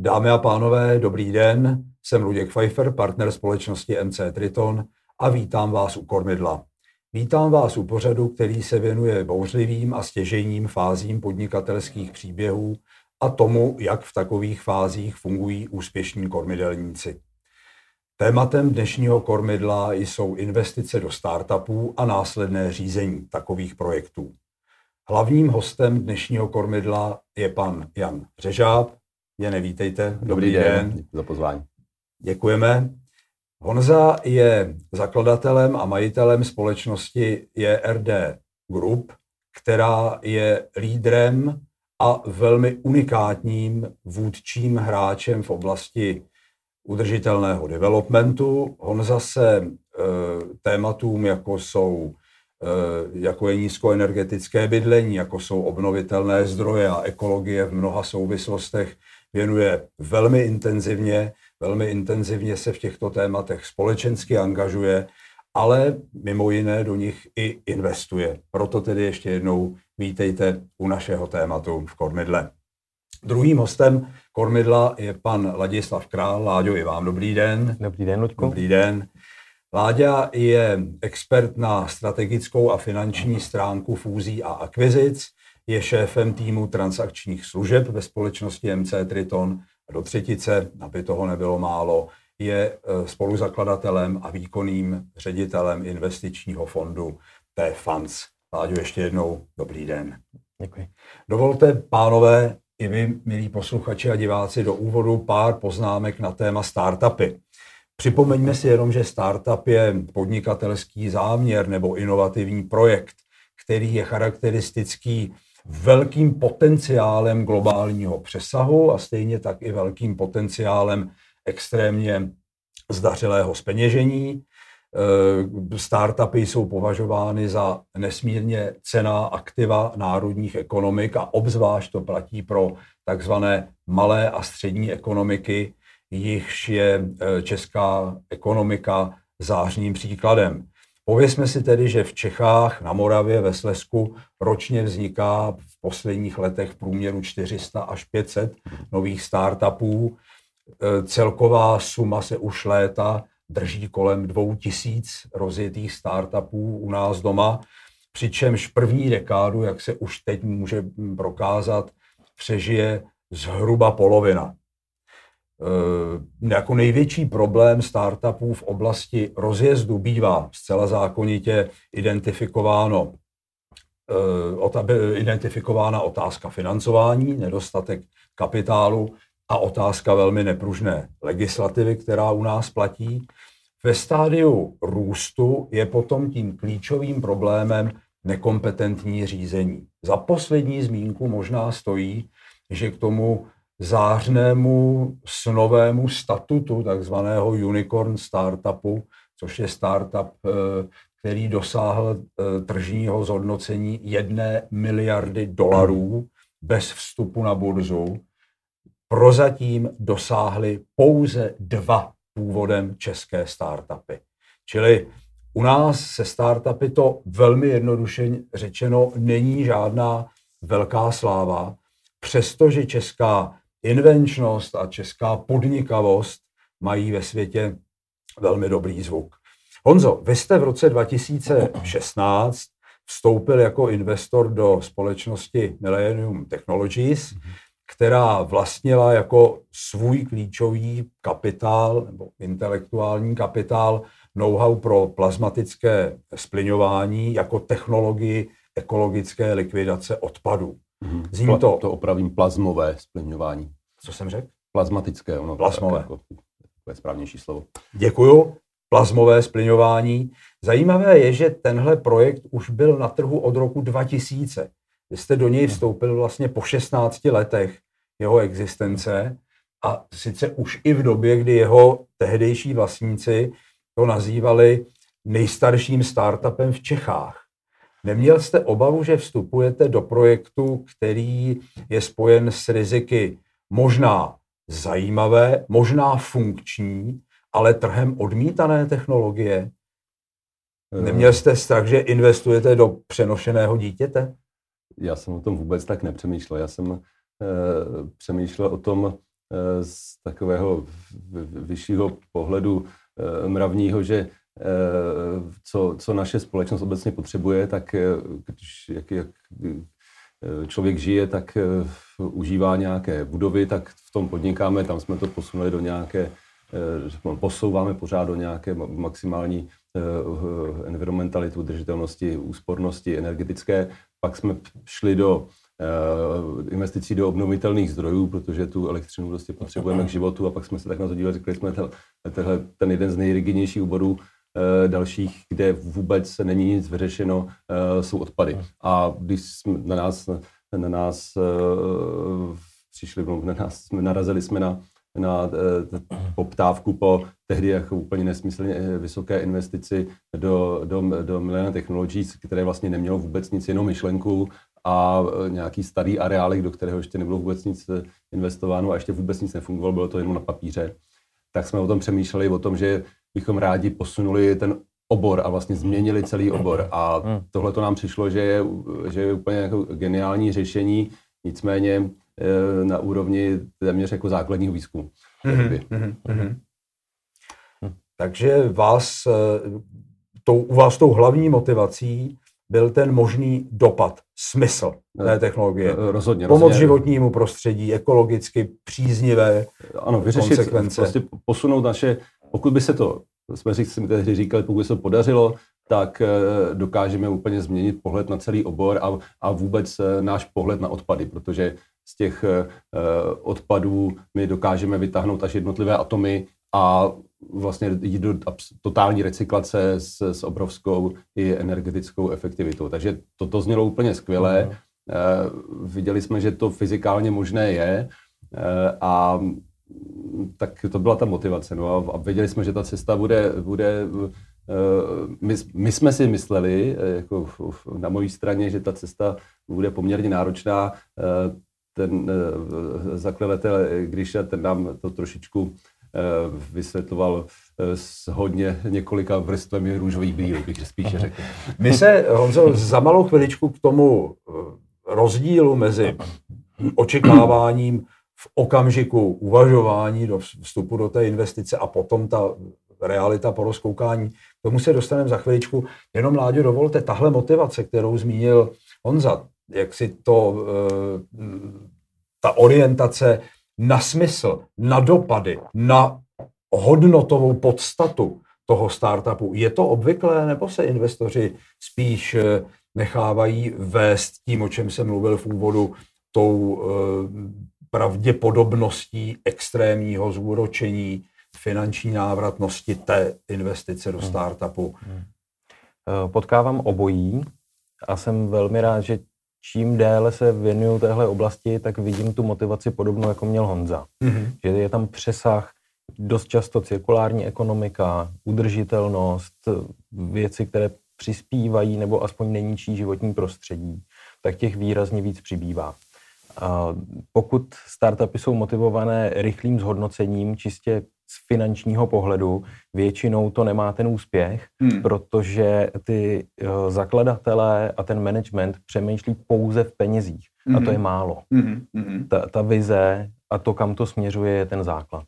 Dámy a pánové, dobrý den. Jsem Luděk Pfeiffer, partner společnosti MC Triton a vítám vás u Kormidla. Vítám vás u pořadu, který se věnuje bouřlivým a stěžejním fázím podnikatelských příběhů a tomu, jak v takových fázích fungují úspěšní kormidelníci. Tématem dnešního kormidla jsou investice do startupů a následné řízení takových projektů. Hlavním hostem dnešního kormidla je pan Jan Řežáb. Jene, vítejte. Dobrý, Dobrý den. den. za pozvání. Děkujeme. Honza je zakladatelem a majitelem společnosti JRD Group, která je lídrem a velmi unikátním vůdčím hráčem v oblasti udržitelného developmentu. Honza se e, tématům, jako jsou e, jako je nízkoenergetické bydlení, jako jsou obnovitelné zdroje a ekologie v mnoha souvislostech, věnuje velmi intenzivně, velmi intenzivně se v těchto tématech společensky angažuje, ale mimo jiné do nich i investuje. Proto tedy ještě jednou vítejte u našeho tématu v Kormidle. Druhým hostem Kormidla je pan Ladislav Král. Láďo, i vám dobrý den. Dobrý den, Luďku. Dobrý den. Láďa je expert na strategickou a finanční stránku fúzí a akvizic, je šéfem týmu transakčních služeb ve společnosti MC Triton a do třetice, aby toho nebylo málo, je e, spoluzakladatelem a výkonným ředitelem investičního fondu T-Funds. Láďo, ještě jednou dobrý den. Děkuji. Dovolte, pánové, i vy, milí posluchači a diváci, do úvodu pár poznámek na téma startupy. Připomeňme si jenom, že startup je podnikatelský záměr nebo inovativní projekt, který je charakteristický velkým potenciálem globálního přesahu a stejně tak i velkým potenciálem extrémně zdařilého speněžení. Eh, startupy jsou považovány za nesmírně cená aktiva národních ekonomik a obzvlášť to platí pro takzvané malé a střední ekonomiky, jichž je eh, česká ekonomika zářným příkladem. Povězme si tedy, že v Čechách, na Moravě, ve Slesku ročně vzniká v posledních letech v průměru 400 až 500 nových startupů. E, celková suma se už léta drží kolem 2000 rozjetých startupů u nás doma, přičemž první dekádu, jak se už teď může prokázat, přežije zhruba polovina. Eh, jako největší problém startupů v oblasti rozjezdu bývá zcela zákonitě identifikováno eh, identifikována otázka financování, nedostatek kapitálu a otázka velmi nepružné legislativy, která u nás platí. Ve stádiu růstu je potom tím klíčovým problémem nekompetentní řízení. Za poslední zmínku možná stojí, že k tomu zářnému snovému statutu takzvaného unicorn startupu, což je startup, eh, který dosáhl eh, tržního zhodnocení jedné miliardy dolarů bez vstupu na burzu. Prozatím dosáhly pouze dva původem české startupy. Čili u nás se startupy to velmi jednoduše řečeno není žádná velká sláva, přestože česká invenčnost a česká podnikavost mají ve světě velmi dobrý zvuk. Honzo, vy jste v roce 2016 vstoupil jako investor do společnosti Millennium Technologies, která vlastnila jako svůj klíčový kapitál nebo intelektuální kapitál know-how pro plazmatické spliňování jako technologii ekologické likvidace odpadů. Mm-hmm. Zní to... To opravím plazmové splňování. Co jsem řekl? Plazmatické. Ono Plazmové. Jako, to je správnější slovo. Děkuju. Plazmové splňování. Zajímavé je, že tenhle projekt už byl na trhu od roku 2000. Vy jste do něj vstoupil vlastně po 16 letech jeho existence a sice už i v době, kdy jeho tehdejší vlastníci to nazývali nejstarším startupem v Čechách. Neměl jste obavu, že vstupujete do projektu, který je spojen s riziky možná zajímavé, možná funkční, ale trhem odmítané technologie? Neměl jste strach, že investujete do přenošeného dítěte? Já jsem o tom vůbec tak nepřemýšlel. Já jsem přemýšlel o tom z takového vyššího pohledu mravního, že co, co naše společnost obecně potřebuje, tak když, jak, jak člověk žije, tak užívá nějaké budovy, tak v tom podnikáme, tam jsme to posunuli do nějaké, posouváme pořád do nějaké maximální Eh, environmentalitu, držitelnosti, úspornosti energetické. Pak jsme šli do eh, investicí do obnovitelných zdrojů, protože tu elektřinu prostě potřebujeme k životu a pak jsme se tak na to dívali, řekli jsme, tenhle, ten jeden z nejrigidnějších oborů eh, dalších, kde vůbec není nic vyřešeno, jsou odpady. A když jsme na nás, na nás přišli, na nás, narazili jsme na na eh, poptávku po tehdy jako úplně nesmyslně eh, vysoké investici do, do, do Millennium Technologies, které vlastně nemělo vůbec nic, jenom myšlenku a eh, nějaký starý areálek, do kterého ještě nebylo vůbec nic investováno a ještě vůbec nic nefungovalo, bylo to jenom na papíře. Tak jsme o tom přemýšleli, o tom, že bychom rádi posunuli ten obor a vlastně změnili celý obor. A hmm. tohle to nám přišlo, že je, že je úplně jako geniální řešení, nicméně Eh, na úrovni téměř jako základního výzkumu. Mm-hmm, mm-hmm. Takže vás, eh, tou, u vás tou hlavní motivací byl ten možný dopad, smysl té technologie. Rozhodně. Pomoc rozhodně. životnímu prostředí, ekologicky příznivé Ano, vyřešit, konsekvence. prostě posunout naše, pokud by se to, jsme si tehdy říkali, pokud by se to podařilo, tak dokážeme úplně změnit pohled na celý obor a, a vůbec náš pohled na odpady, protože z těch eh, odpadů my dokážeme vytáhnout až jednotlivé atomy a vlastně jít do totální recyklace s, s obrovskou i energetickou efektivitou. Takže toto znělo úplně skvěle. Mm. Viděli jsme, že to fyzikálně možné je eh, a tak to byla ta motivace. No a, a věděli jsme, že ta cesta bude, bude my, my jsme si mysleli, jako na mojí straně, že ta cesta bude poměrně náročná ten eh, zakladatel když ten nám to trošičku eh, vysvětloval eh, s hodně několika vrstvemi růžových brýlů, bych spíše řekl. My se, Honzo, za malou chviličku k tomu rozdílu mezi očekáváním v okamžiku uvažování do vstupu do té investice a potom ta realita po rozkoukání. K tomu se dostaneme za chviličku. Jenom, Láďo, dovolte, tahle motivace, kterou zmínil Honza, jak si to, eh, ta orientace na smysl, na dopady, na hodnotovou podstatu toho startupu. Je to obvyklé, nebo se investoři spíš eh, nechávají vést tím, o čem jsem mluvil v úvodu, tou eh, pravděpodobností extrémního zúročení, finanční návratnosti té investice do hmm. startupu? Hmm. Potkávám obojí a jsem velmi rád, že čím déle se věnuju téhle oblasti, tak vidím tu motivaci podobnou, jako měl Honza. Mm-hmm. Že je tam přesah, dost často cirkulární ekonomika, udržitelnost, věci, které přispívají nebo aspoň neníčí životní prostředí, tak těch výrazně víc přibývá. Pokud startupy jsou motivované rychlým zhodnocením, čistě z finančního pohledu většinou to nemá ten úspěch, hmm. protože ty uh, zakladatelé a ten management přemýšlí pouze v penězích. Hmm. A to je hmm. málo. Hmm. Hmm. Ta, ta vize a to, kam to směřuje, je ten základ.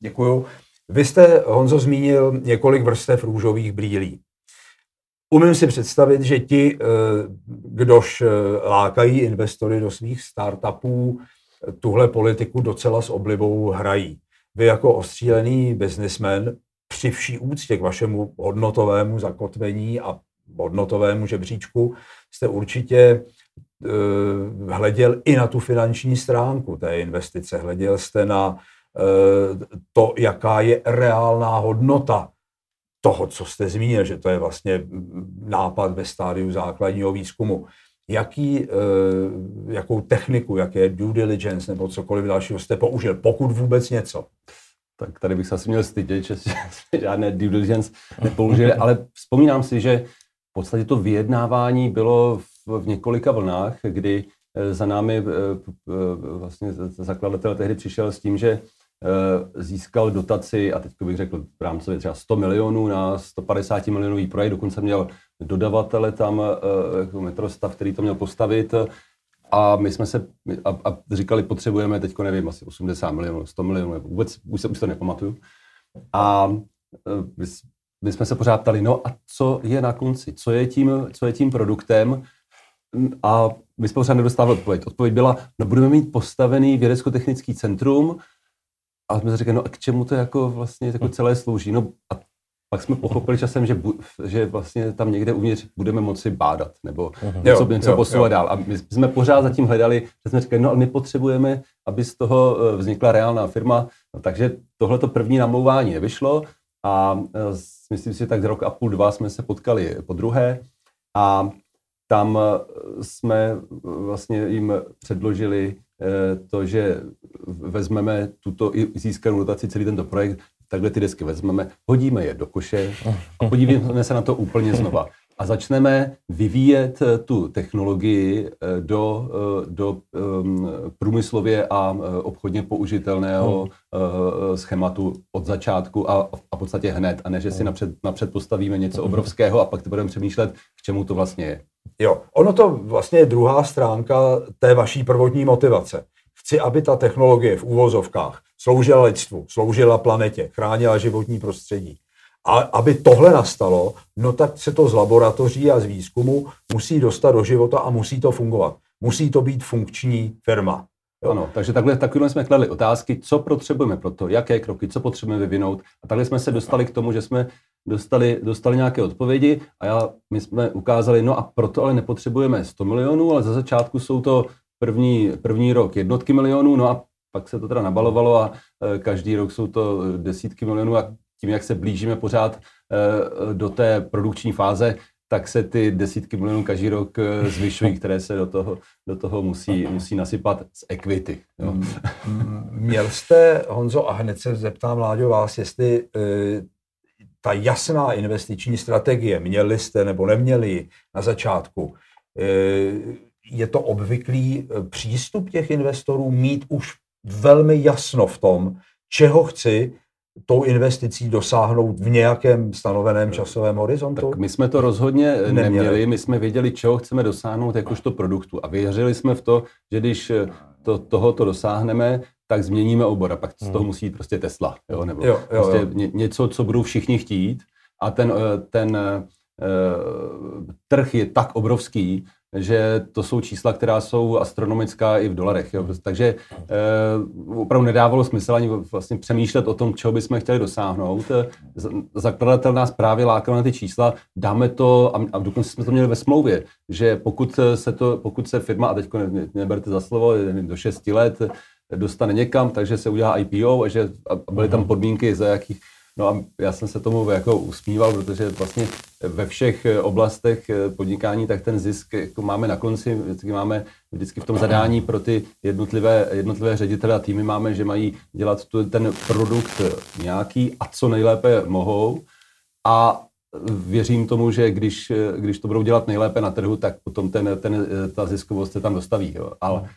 Děkuju. Vy jste, Honzo, zmínil několik vrstev růžových brýlí. Umím si představit, že ti, eh, kdož eh, lákají investory do svých startupů, tuhle politiku docela s oblibou hrají vy jako ostřílený biznismen při vší úctě k vašemu hodnotovému zakotvení a hodnotovému žebříčku jste určitě uh, hleděl i na tu finanční stránku té investice. Hleděl jste na uh, to, jaká je reálná hodnota toho, co jste zmínil, že to je vlastně nápad ve stádiu základního výzkumu jaký, eh, jakou techniku, jaké due diligence nebo cokoliv dalšího jste použil, pokud vůbec něco? Tak tady bych se asi měl stydět, že žádné due diligence nepoužili, ale vzpomínám si, že v podstatě to vyjednávání bylo v, v několika vlnách, kdy eh, za námi eh, vlastně zakladatel tehdy přišel s tím, že získal dotaci, a teď bych řekl v rámci třeba 100 milionů na 150 milionový projekt, dokonce měl dodavatele tam, jako metrostav, který to měl postavit. A my jsme se a, a říkali, potřebujeme teď, nevím, asi 80 milionů, 100 milionů, vůbec už, se, už to nepamatuju. A my, my jsme se pořád ptali, no a co je na konci, co je tím, co je tím produktem, a my jsme pořád nedostávali odpověď. Odpověď byla, no budeme mít postavený vědecko-technický centrum a jsme si řekli, no a k čemu to jako vlastně jako celé slouží? No a pak jsme pochopili časem, že, bu, že vlastně tam někde uvnitř budeme moci bádat nebo uh-huh. něco, jo, něco jo, posouvat jo. dál. A my jsme pořád zatím hledali, že jsme říkali, no ale my potřebujeme, aby z toho eh, vznikla reálná firma. No, takže tohleto první namlouvání nevyšlo a eh, myslím si, že tak z rok a půl, dva jsme se potkali po druhé a tam eh, jsme vlastně jim předložili to, že vezmeme tuto i získanou dotaci, celý tento projekt, takhle ty desky vezmeme, hodíme je do koše a podívejme se na to úplně znova. A začneme vyvíjet tu technologii do, do um, průmyslově a obchodně použitelného uh, schématu od začátku a, a v podstatě hned, a ne, že si napřed, napřed postavíme něco obrovského a pak to budeme přemýšlet, k čemu to vlastně je. Jo, ono to vlastně je druhá stránka té vaší prvotní motivace. Chci, aby ta technologie v úvozovkách sloužila lidstvu, sloužila planetě, chránila životní prostředí. A aby tohle nastalo, no tak se to z laboratoří a z výzkumu musí dostat do života a musí to fungovat. Musí to být funkční firma. Jo. Ano, takže takhle, takhle jsme kladli otázky, co potřebujeme pro to, jaké kroky, co potřebujeme vyvinout. A takhle jsme se dostali k tomu, že jsme dostali, dostali nějaké odpovědi a já, my jsme ukázali, no a proto ale nepotřebujeme 100 milionů, ale za začátku jsou to první, první rok jednotky milionů, no a pak se to teda nabalovalo a e, každý rok jsou to desítky milionů a tím, jak se blížíme pořád e, do té produkční fáze, tak se ty desítky milionů každý rok e, zvyšují, které se do toho, do toho musí, musí nasypat z equity. Jo. Měl jste, Honzo, a hned se zeptám, Láďo, vás, jestli ta jasná investiční strategie, měli jste nebo neměli na začátku, eh, je to obvyklý eh, přístup těch investorů mít už velmi jasno v tom, čeho chci tou investicí dosáhnout v nějakém stanoveném časovém horizontu? Tak my jsme to rozhodně neměli. neměli. My jsme věděli, čeho chceme dosáhnout jakožto produktu. A věřili jsme v to, že když eh, to, tohoto dosáhneme, tak změníme obor a pak z toho hmm. musí jít prostě Tesla, jo? nebo jo, jo, prostě jo. něco, co budou všichni chtít a ten, eh, ten uh, trh je tak obrovský, že to jsou čísla, která jsou astronomická i v dolarech. Jo? Takže uh, opravdu nedávalo smysl ani vlastně přemýšlet o tom, čeho bychom chtěli dosáhnout. Zakladatel nás právě lákal na ty čísla, dáme to, a, dokonce jsme to měli ve smlouvě, že pokud se, to, pokud se firma, a teď ne, neberte za slovo, do 6 let, dostane někam, takže se udělá IPO a, že, a byly tam podmínky, za jakých No a já jsem se tomu jako usmíval, protože vlastně ve všech oblastech podnikání, tak ten zisk jako máme na konci, vždycky máme vždycky v tom zadání pro ty jednotlivé, jednotlivé ředitele a týmy máme, že mají dělat tu, ten produkt nějaký a co nejlépe mohou a věřím tomu, že když, když to budou dělat nejlépe na trhu, tak potom ten, ten, ta ziskovost se tam dostaví. Jo. Ale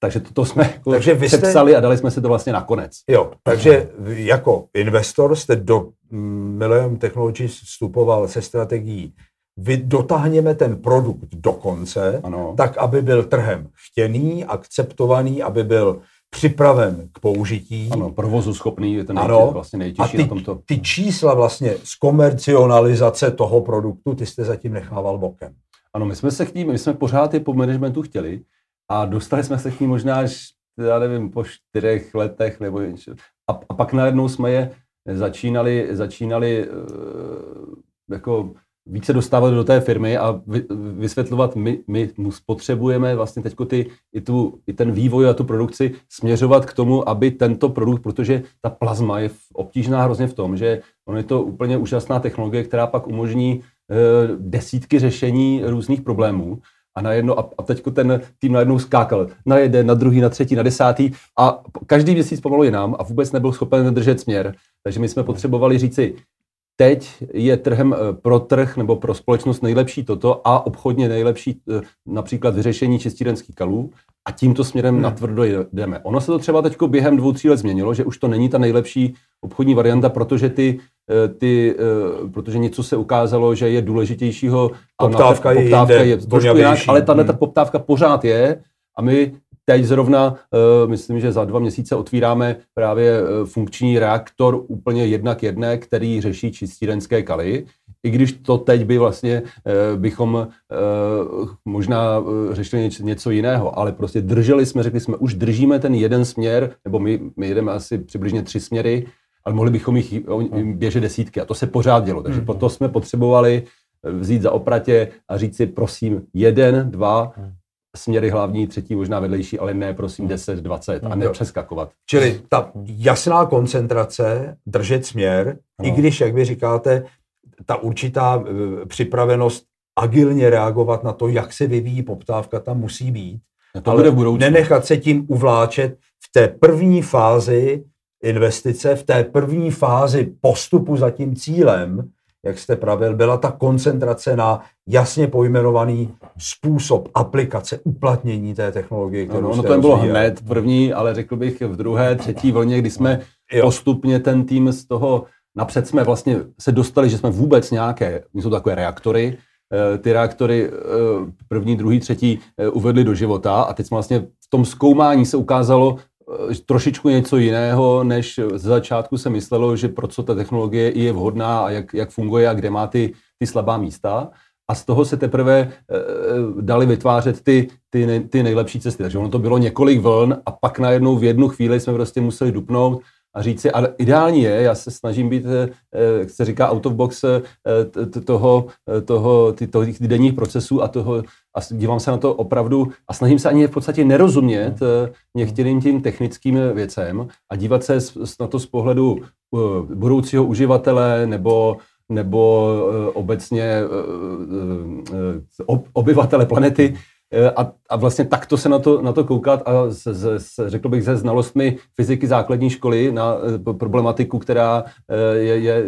takže to, to jsme jako takže vy jste, přepsali a dali jsme si to vlastně nakonec. Jo, takže jako investor jste do Millennium Technologies vstupoval se strategií vy dotáhněme ten produkt do konce, ano. tak, aby byl trhem chtěný, akceptovaný, aby byl připraven k použití. Ano, provozu schopný je ten ano, vlastně nejtěžší a ty, na tomto. ty čísla vlastně z komercionalizace toho produktu, ty jste zatím nechával bokem. Ano, my jsme se k ní, my jsme pořád je po managementu chtěli, a dostali jsme se k ní možná až, já nevím, po čtyřech letech nebo něco. A, a pak najednou jsme je začínali, začínali uh, jako více dostávat do té firmy a vy, vysvětlovat, my, my potřebujeme vlastně teď ty, i, tu, i ten vývoj a tu produkci směřovat k tomu, aby tento produkt, protože ta plazma je obtížná hrozně v tom, že on je to úplně úžasná technologie, která pak umožní uh, desítky řešení různých problémů a najednou, a, a teďko ten tým najednou skákal na jeden, na druhý, na třetí, na desátý a každý měsíc pomalu jinam a vůbec nebyl schopen držet směr. Takže my jsme potřebovali říci, teď je trhem eh, pro trh nebo pro společnost nejlepší toto a obchodně nejlepší eh, například vyřešení čistírenských kalů a tímto směrem hmm. natvrdo jdeme. Ono se to třeba teď během dvou, tří let změnilo, že už to není ta nejlepší obchodní varianta, protože ty ty, eh, protože něco se ukázalo, že je důležitějšího. Poptávka, je, poptávka jinde, je trošku jinak, ale tahle ta hmm. poptávka pořád je a my teď zrovna, uh, myslím, že za dva měsíce otvíráme právě funkční reaktor úplně jednak jedné, který řeší čistírenské kaly. I když to teď by vlastně bychom možná řešili něco, něco jiného, ale prostě drželi jsme, řekli jsme, už držíme ten jeden směr, nebo my, my jedeme asi přibližně tři směry, ale mohli bychom jich běžet desítky a to se pořád dělo. Takže hmm. proto jsme potřebovali vzít za opratě a říct si, prosím, jeden, dva, hmm směry hlavní, třetí možná vedlejší, ale ne prosím 10, 20 a nepřeskakovat. Čili ta jasná koncentrace, držet směr, no. i když, jak vy říkáte, ta určitá e, připravenost agilně reagovat na to, jak se vyvíjí poptávka, tam musí být. A to ale bude v budoucnu. nenechat se tím uvláčet v té první fázi investice, v té první fázi postupu za tím cílem, jak jste pravil, byla ta koncentrace na jasně pojmenovaný způsob aplikace, uplatnění té technologie, kterou no, no, to bylo hned první, ale řekl bych v druhé, třetí vlně, kdy jsme jo. postupně ten tým z toho, napřed jsme vlastně se dostali, že jsme vůbec nějaké, jsou takové reaktory, eh, ty reaktory eh, první, druhý, třetí eh, uvedli do života a teď jsme vlastně v tom zkoumání se ukázalo, trošičku něco jiného, než ze začátku se myslelo, že pro co ta technologie je vhodná a jak, jak funguje a kde má ty, ty slabá místa. A z toho se teprve e, dali vytvářet ty, ty, ty nejlepší cesty. Takže ono to bylo několik vln a pak najednou v jednu chvíli jsme prostě museli dupnout a říct si, ale ideální je, já se snažím být, eh, eh, jak se říká, out of box eh, toho, toho, ty, toho, těch denních procesů a toho, a dívám se na to opravdu a snažím se ani v podstatě nerozumět některým tím technickým věcem a dívat se na to z pohledu budoucího uživatele nebo nebo obecně obyvatele planety, a, a vlastně takto se na to, na to koukat a se, se, se, řekl bych se znalostmi fyziky základní školy na e, problematiku, která e, je, je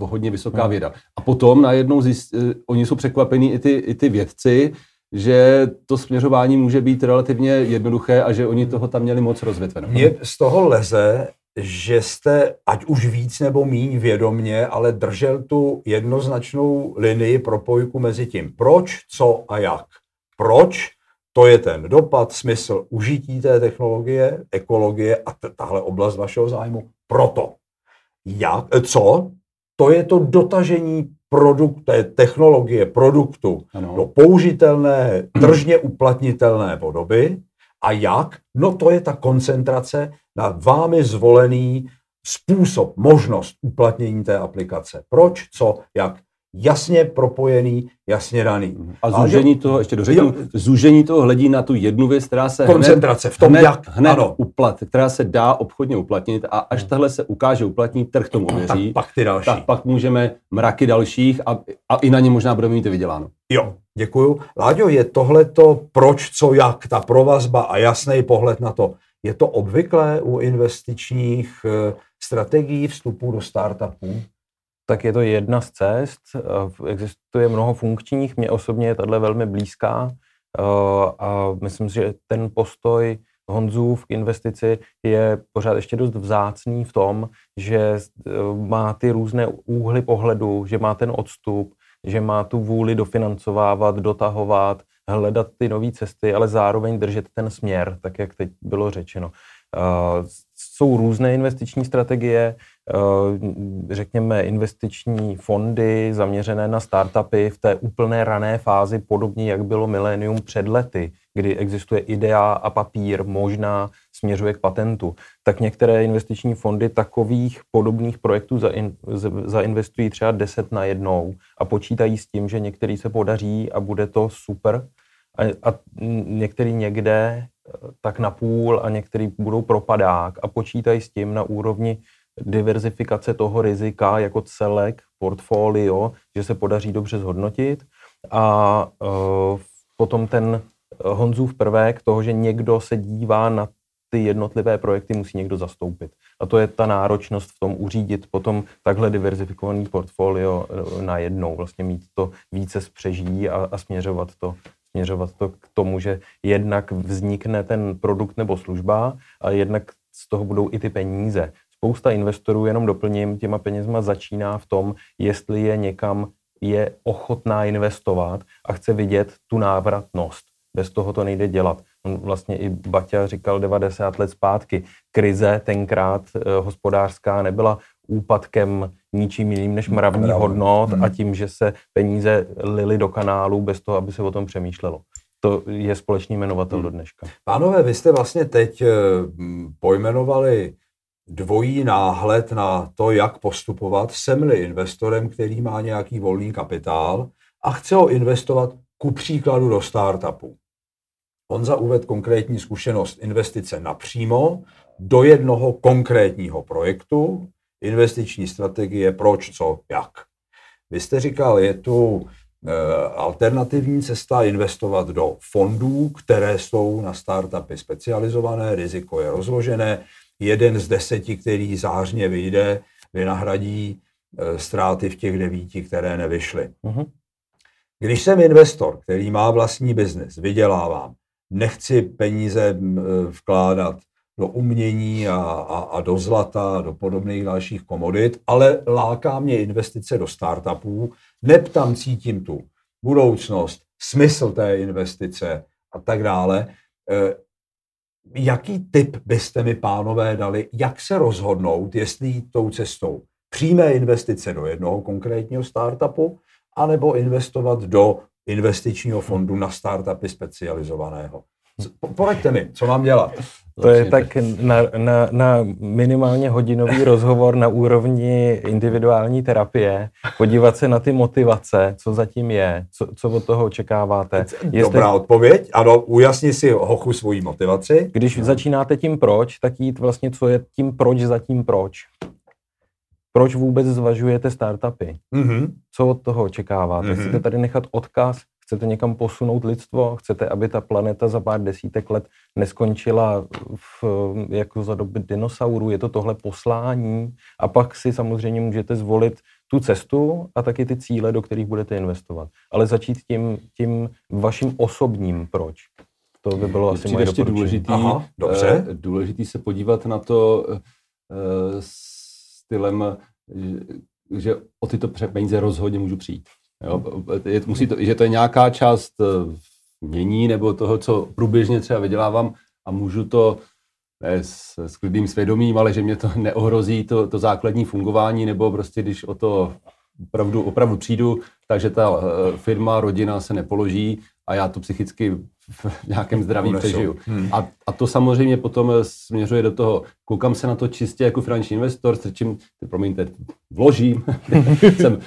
hodně vysoká hmm. věda. A potom najednou zjist, oni jsou překvapení i ty, i ty vědci, že to směřování může být relativně jednoduché a že oni toho tam měli moc rozvětveno. Mně z toho leze, že jste, ať už víc nebo míň vědomně, ale držel tu jednoznačnou linii propojku mezi tím, proč, co a jak. Proč? To je ten dopad, smysl užití té technologie, ekologie a tahle oblast vašeho zájmu. Proto. Jak, co? To je to dotažení produkt, té technologie, produktu ano. do použitelné, tržně uplatnitelné podoby. A jak? No to je ta koncentrace na vámi zvolený způsob, možnost uplatnění té aplikace. Proč, co, jak jasně propojený, jasně daný. A zúžení toho, ještě dořeknu, zúžení toho hledí na tu jednu věc, která se Koncentrace hned, v tom, hned, jak, hned ano. uplat, která se dá obchodně uplatnit a až hmm. tahle se ukáže uplatnit, trh tomu věří, tak pak ty další. Tak pak můžeme mraky dalších a, a i na ně možná budeme mít vyděláno. Jo, děkuju. Láďo, je tohleto proč, co, jak, ta provazba a jasný pohled na to, je to obvyklé u investičních eh, strategií vstupu do startupů? Tak je to jedna z cest. Existuje mnoho funkčních, mě osobně je tahle velmi blízká a myslím si, že ten postoj Honzův k investici je pořád ještě dost vzácný v tom, že e, má ty různé úhly pohledu, že má ten odstup, že má tu vůli dofinancovávat, dotahovat, hledat ty nové cesty, ale zároveň držet ten směr, tak jak teď bylo řečeno. Jsou různé investiční strategie, Eh, řekněme, investiční fondy zaměřené na startupy v té úplné rané fázi, podobně jak bylo Millennium před lety, kdy existuje idea a papír, možná směřuje k patentu, tak některé investiční fondy takových podobných projektů zainvestují třeba 10 na jednou a počítají s tím, že některý se podaří a bude to super a, a některý někde eh, tak na půl a některý budou propadák a počítají s tím na úrovni diverzifikace toho rizika jako celek, portfolio, že se podaří dobře zhodnotit. A uh, potom ten Honzův prvek toho, že někdo se dívá na ty jednotlivé projekty, musí někdo zastoupit. A to je ta náročnost v tom uřídit potom takhle diverzifikovaný portfolio e, na jednou, vlastně mít to více spřeží a, a směřovat to směřovat to k tomu, že jednak vznikne ten produkt nebo služba a jednak z toho budou i ty peníze spousta investorů, jenom doplním, těma penězma začíná v tom, jestli je někam je ochotná investovat a chce vidět tu návratnost. Bez toho to nejde dělat. On vlastně i Baťa říkal 90 let zpátky, krize tenkrát eh, hospodářská nebyla úpadkem ničím jiným než mravní Mravný. hodnot hmm. a tím, že se peníze lily do kanálu bez toho, aby se o tom přemýšlelo. To je společný jmenovatel hmm. do dneška. Pánové, vy jste vlastně teď eh, pojmenovali dvojí náhled na to, jak postupovat. Jsem-li investorem, který má nějaký volný kapitál a chce ho investovat ku příkladu do startupu. Honza uvedl konkrétní zkušenost investice napřímo do jednoho konkrétního projektu, investiční strategie, proč, co, jak. Vy jste říkal, je tu e, alternativní cesta investovat do fondů, které jsou na startupy specializované, riziko je rozložené, jeden z deseti, který zářně vyjde, vynahradí e, ztráty v těch devíti, které nevyšly. Uh-huh. Když jsem investor, který má vlastní biznis, vydělávám, nechci peníze e, vkládat do umění a, a, a do zlata, a do podobných dalších komodit, ale láká mě investice do startupů, neb tam cítím tu budoucnost, smysl té investice a tak dále. E, jaký tip byste mi, pánové, dali, jak se rozhodnout, jestli jít tou cestou přímé investice do jednoho konkrétního startupu, anebo investovat do investičního fondu na startupy specializovaného. Poraďte mi, co mám dělat. To je tak na, na, na minimálně hodinový rozhovor na úrovni individuální terapie, podívat se na ty motivace, co zatím je, co, co od toho očekáváte. Jestli, Dobrá odpověď, ano, ujasni si hochu svoji motivaci. Když no. začínáte tím proč, tak jít vlastně, co je tím proč za tím proč. Proč vůbec zvažujete startupy? Mm-hmm. Co od toho očekáváte? Mm-hmm. Chcete tady nechat odkaz Chcete někam posunout lidstvo? Chcete, aby ta planeta za pár desítek let neskončila v, jako za doby dinosaurů? Je to tohle poslání? A pak si samozřejmě můžete zvolit tu cestu a taky ty cíle, do kterých budete investovat. Ale začít tím, tím vaším osobním proč. To by bylo asi moje ještě důležitý, Aha, dobře. Uh, důležitý se podívat na to uh, stylem, že, že o tyto peníze rozhodně můžu přijít. Jo, je, musí to, že to je nějaká část eh, mění nebo toho, co průběžně třeba vydělávám a můžu to ne, s, s klidným svědomím, ale že mě to neohrozí to, to základní fungování, nebo prostě když o to opravdu, opravdu přijdu, takže ta eh, firma, rodina se nepoloží a já to psychicky v nějakém zdraví přežiju. Hmm. A, a to samozřejmě potom směřuje do toho, koukám se na to čistě jako finanční investor, strčím, ty, promiňte, vložím jsem,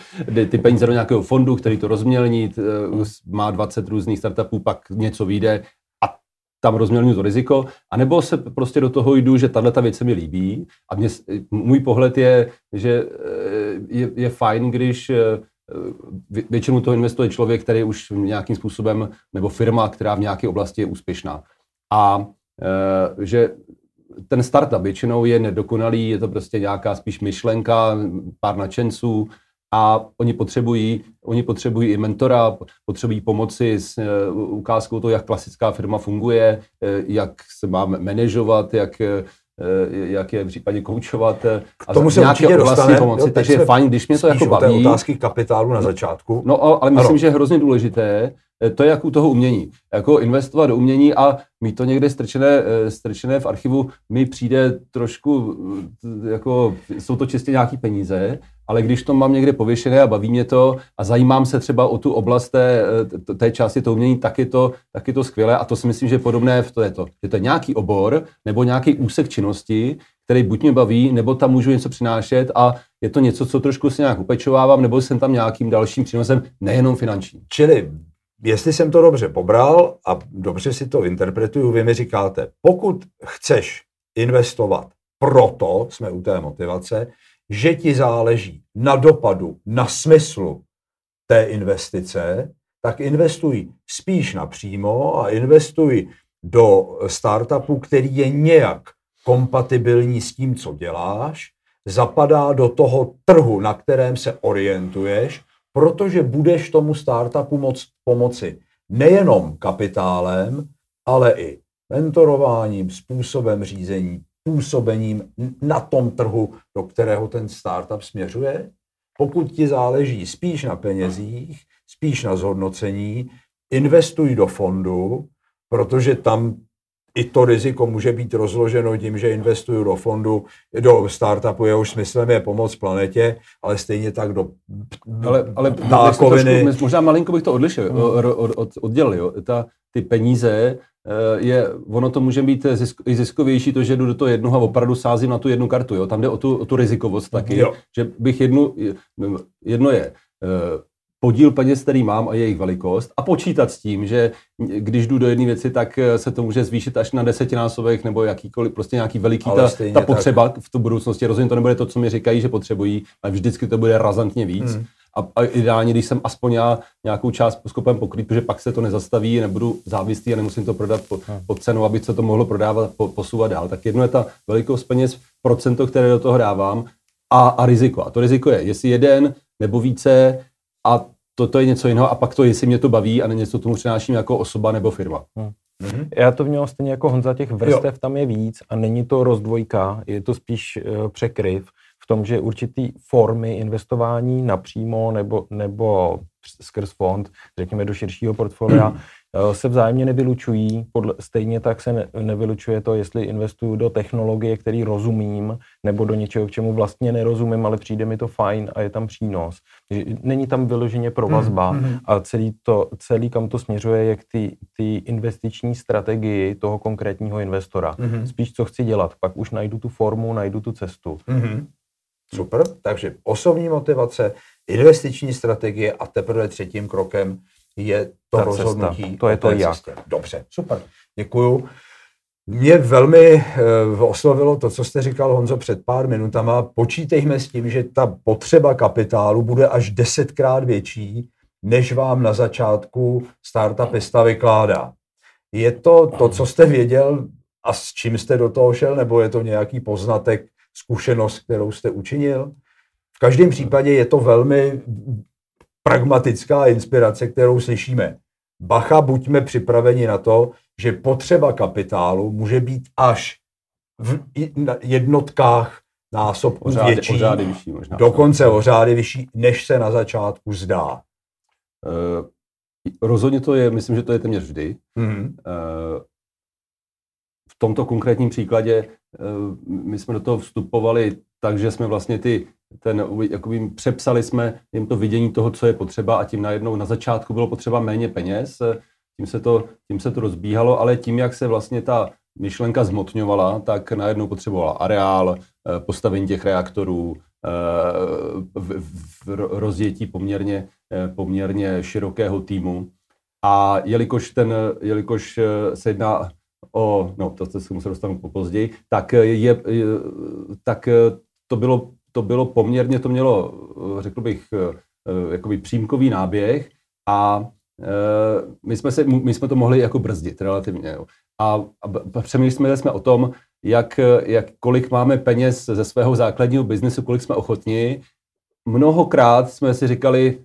ty peníze do nějakého fondu, který to rozmělní, má 20 různých startupů, pak něco vyjde a tam rozmělňuji to riziko, anebo se prostě do toho jdu, že tahle ta věc se mi líbí a mě, můj pohled je, že eh, je, je fajn, když eh, většinou to investuje člověk, který už nějakým způsobem, nebo firma, která v nějaké oblasti je úspěšná. A e, že ten startup většinou je nedokonalý, je to prostě nějaká spíš myšlenka, pár nadšenců a oni potřebují, oni potřebují i mentora, potřebují pomoci s e, ukázkou toho, jak klasická firma funguje, jak se má manažovat, jak Eh, jak je v případě koučovat eh, a tomu se určitě dostane, pomoci, jo, takže je fajn, když mě to jako baví. otázky kapitálu na začátku. No, ale myslím, ano. že je hrozně důležité, eh, to je jak u toho umění. Jako investovat do umění a mít to někde strčené, strčené v archivu mi přijde trošku, jako jsou to čistě nějaký peníze, ale když to mám někde pověšené a baví mě to a zajímám se třeba o tu oblast té, té části toho umění, tak je, to, tak je to skvělé a to si myslím, že je podobné v to je to. Že to je nějaký obor nebo nějaký úsek činnosti, který buď mě baví, nebo tam můžu něco přinášet a je to něco, co trošku si nějak upečovávám, nebo jsem tam nějakým dalším přínosem, nejenom finančním. Čili jestli jsem to dobře pobral a dobře si to interpretuju, vy mi říkáte, pokud chceš investovat, proto jsme u té motivace, že ti záleží na dopadu, na smyslu té investice, tak investuj spíš napřímo a investuj do startupu, který je nějak kompatibilní s tím, co děláš, zapadá do toho trhu, na kterém se orientuješ, protože budeš tomu startupu moc pomoci nejenom kapitálem, ale i mentorováním, způsobem řízení, působením na tom trhu, do kterého ten startup směřuje? Pokud ti záleží spíš na penězích, spíš na zhodnocení, investuj do fondu, protože tam i to riziko může být rozloženo tím, že investuju do fondu, do startupu, jehož smyslem je pomoc planetě, ale stejně tak do ale, ale dálkoviny. Trošku, možná malinko bych to odlišil, hmm. od, od, od, oddělil. Jo. Ta, ty peníze, eh, je, ono to může být zisk, i ziskovější, to, že jdu do toho jednoho a opravdu sázím na tu jednu kartu. Jo. Tam jde o tu, o tu rizikovost taky, jo. že bych jednu, jedno je eh, podíl peněz, který mám a jejich velikost a počítat s tím, že když jdu do jedné věci, tak eh, se to může zvýšit až na desetinásobek nebo jakýkoliv, prostě nějaký veliký ta, ta potřeba tak. v tu budoucnosti. Rozhodně to nebude to, co mi říkají, že potřebují, ale vždycky to bude razantně víc. Hmm. A, a ideálně, když jsem aspoň já nějakou část schopen pokrýt, protože pak se to nezastaví, nebudu závislý a nemusím to prodat po, hmm. po cenu, aby se to mohlo prodávat, po, posouvat dál. Tak jedno je ta velikost peněz, procento, které do toho dávám a, a riziko. A to riziko je, jestli jeden nebo více a to, to je něco jiného a pak to, jestli mě to baví a něco tomu přináším jako osoba nebo firma. Hmm. Mm-hmm. Já to vnímám stejně jako Honza, těch vrstev jo. tam je víc a není to rozdvojka, je to spíš uh, překryv v tom, že určitý formy investování napřímo nebo, nebo skrz fond, řekněme do širšího portfolia, mm. Se vzájemně nevylučují. Podle, stejně tak se ne, nevylučuje to, jestli investuju do technologie, který rozumím, nebo do něčeho, k čemu vlastně nerozumím, ale přijde mi to fajn a je tam přínos. Není tam vyloženě provazba mm. a celý, to, celý kam to směřuje, je k ty, ty investiční strategii toho konkrétního investora. Mm. Spíš, co chci dělat. Pak už najdu tu formu, najdu tu cestu. Mm. Super, takže osobní motivace, investiční strategie a teprve třetím krokem je to Ta rozhodnutí. Cesta. To je to jak. Cestě. Dobře, super, děkuju. Mě velmi uh, oslovilo to, co jste říkal, Honzo, před pár minutama. Počítejme s tím, že ta potřeba kapitálu bude až desetkrát větší, než vám na začátku startupista vykládá. Je to to, co jste věděl a s čím jste do toho šel, nebo je to nějaký poznatek zkušenost, kterou jste učinil. V každém případě je to velmi pragmatická inspirace, kterou slyšíme. Bacha, buďme připraveni na to, že potřeba kapitálu může být až v jednotkách násobků o větší, o vyšší možná. dokonce o řády vyšší, než se na začátku zdá. Uh, rozhodně to je, myslím, že to je téměř vždy. Mm-hmm. Uh, v tomto konkrétním příkladě eh, my jsme do toho vstupovali tak, že jsme vlastně ty, ten, jakoby přepsali jsme jim to vidění toho, co je potřeba a tím najednou na začátku bylo potřeba méně peněz, tím se to, tím se to rozbíhalo, ale tím, jak se vlastně ta myšlenka zmotňovala, tak najednou potřebovala areál, eh, postavení těch reaktorů, eh, v, rozjetí poměrně, poměrně širokého týmu. A jelikož, ten, jelikož se jedná o, no to se musel dostanu po později, tak, je, tak to, bylo, to bylo poměrně, to mělo, řekl bych, jakoby přímkový náběh a my jsme, se, my jsme to mohli jako brzdit relativně. Jo. A, a přemýšleli jsme o tom, jak, jak, kolik máme peněz ze svého základního biznesu, kolik jsme ochotni. Mnohokrát jsme si říkali,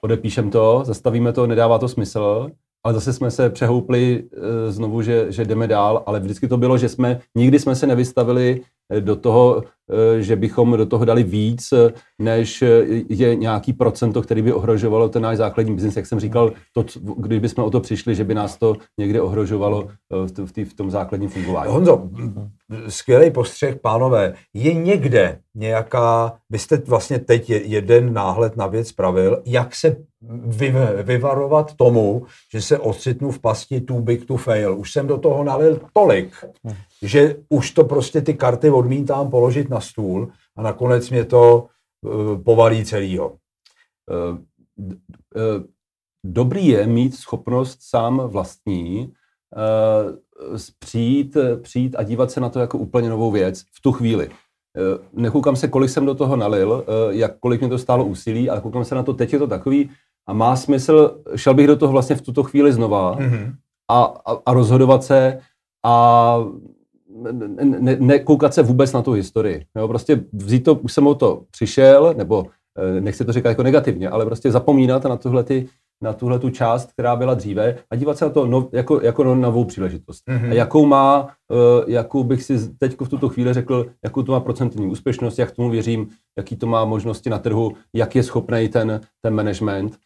odepíšem to, zastavíme to, nedává to smysl ale zase jsme se přehoupli znovu, že, že jdeme dál, ale vždycky to bylo, že jsme, nikdy jsme se nevystavili do toho, e, že bychom do toho dali víc, než je nějaký procento, který by ohrožovalo ten náš základní biznis. Jak jsem říkal, to, kdyby jsme o to přišli, že by nás to někde ohrožovalo v, v, v tom základním fungování. Honzo, skvělý postřeh, pánové. Je někde nějaká, vy jste vlastně teď jeden náhled na věc pravil, jak se vyvarovat tomu, že se ocitnu v pasti too big to fail. Už jsem do toho nalil tolik, že už to prostě ty karty odmítám položit na stůl a nakonec mě to uh, povalí celýho. Uh, uh, dobrý je mít schopnost sám vlastní přijít, přijít a dívat se na to jako úplně novou věc v tu chvíli. Nekoukám se, kolik jsem do toho nalil, jak, kolik mě to stálo úsilí, ale koukám se na to, teď je to takový, a má smysl, šel bych do toho vlastně v tuto chvíli znova mm-hmm. a, a, a rozhodovat se a ne, ne se vůbec na tu historii. Jo, prostě vzít to, už jsem o to přišel, nebo eh, nechci to říkat jako negativně, ale prostě zapomínat na tyhle ty, na tuhle tu část, která byla dříve a dívat se na to no, jako, jako na novou příležitost. Mhm. A jakou má, uh, jakou bych si teď v tuto chvíli řekl, jakou to má procentní úspěšnost, jak tomu věřím, jaký to má možnosti na trhu, jak je schopný ten, ten management.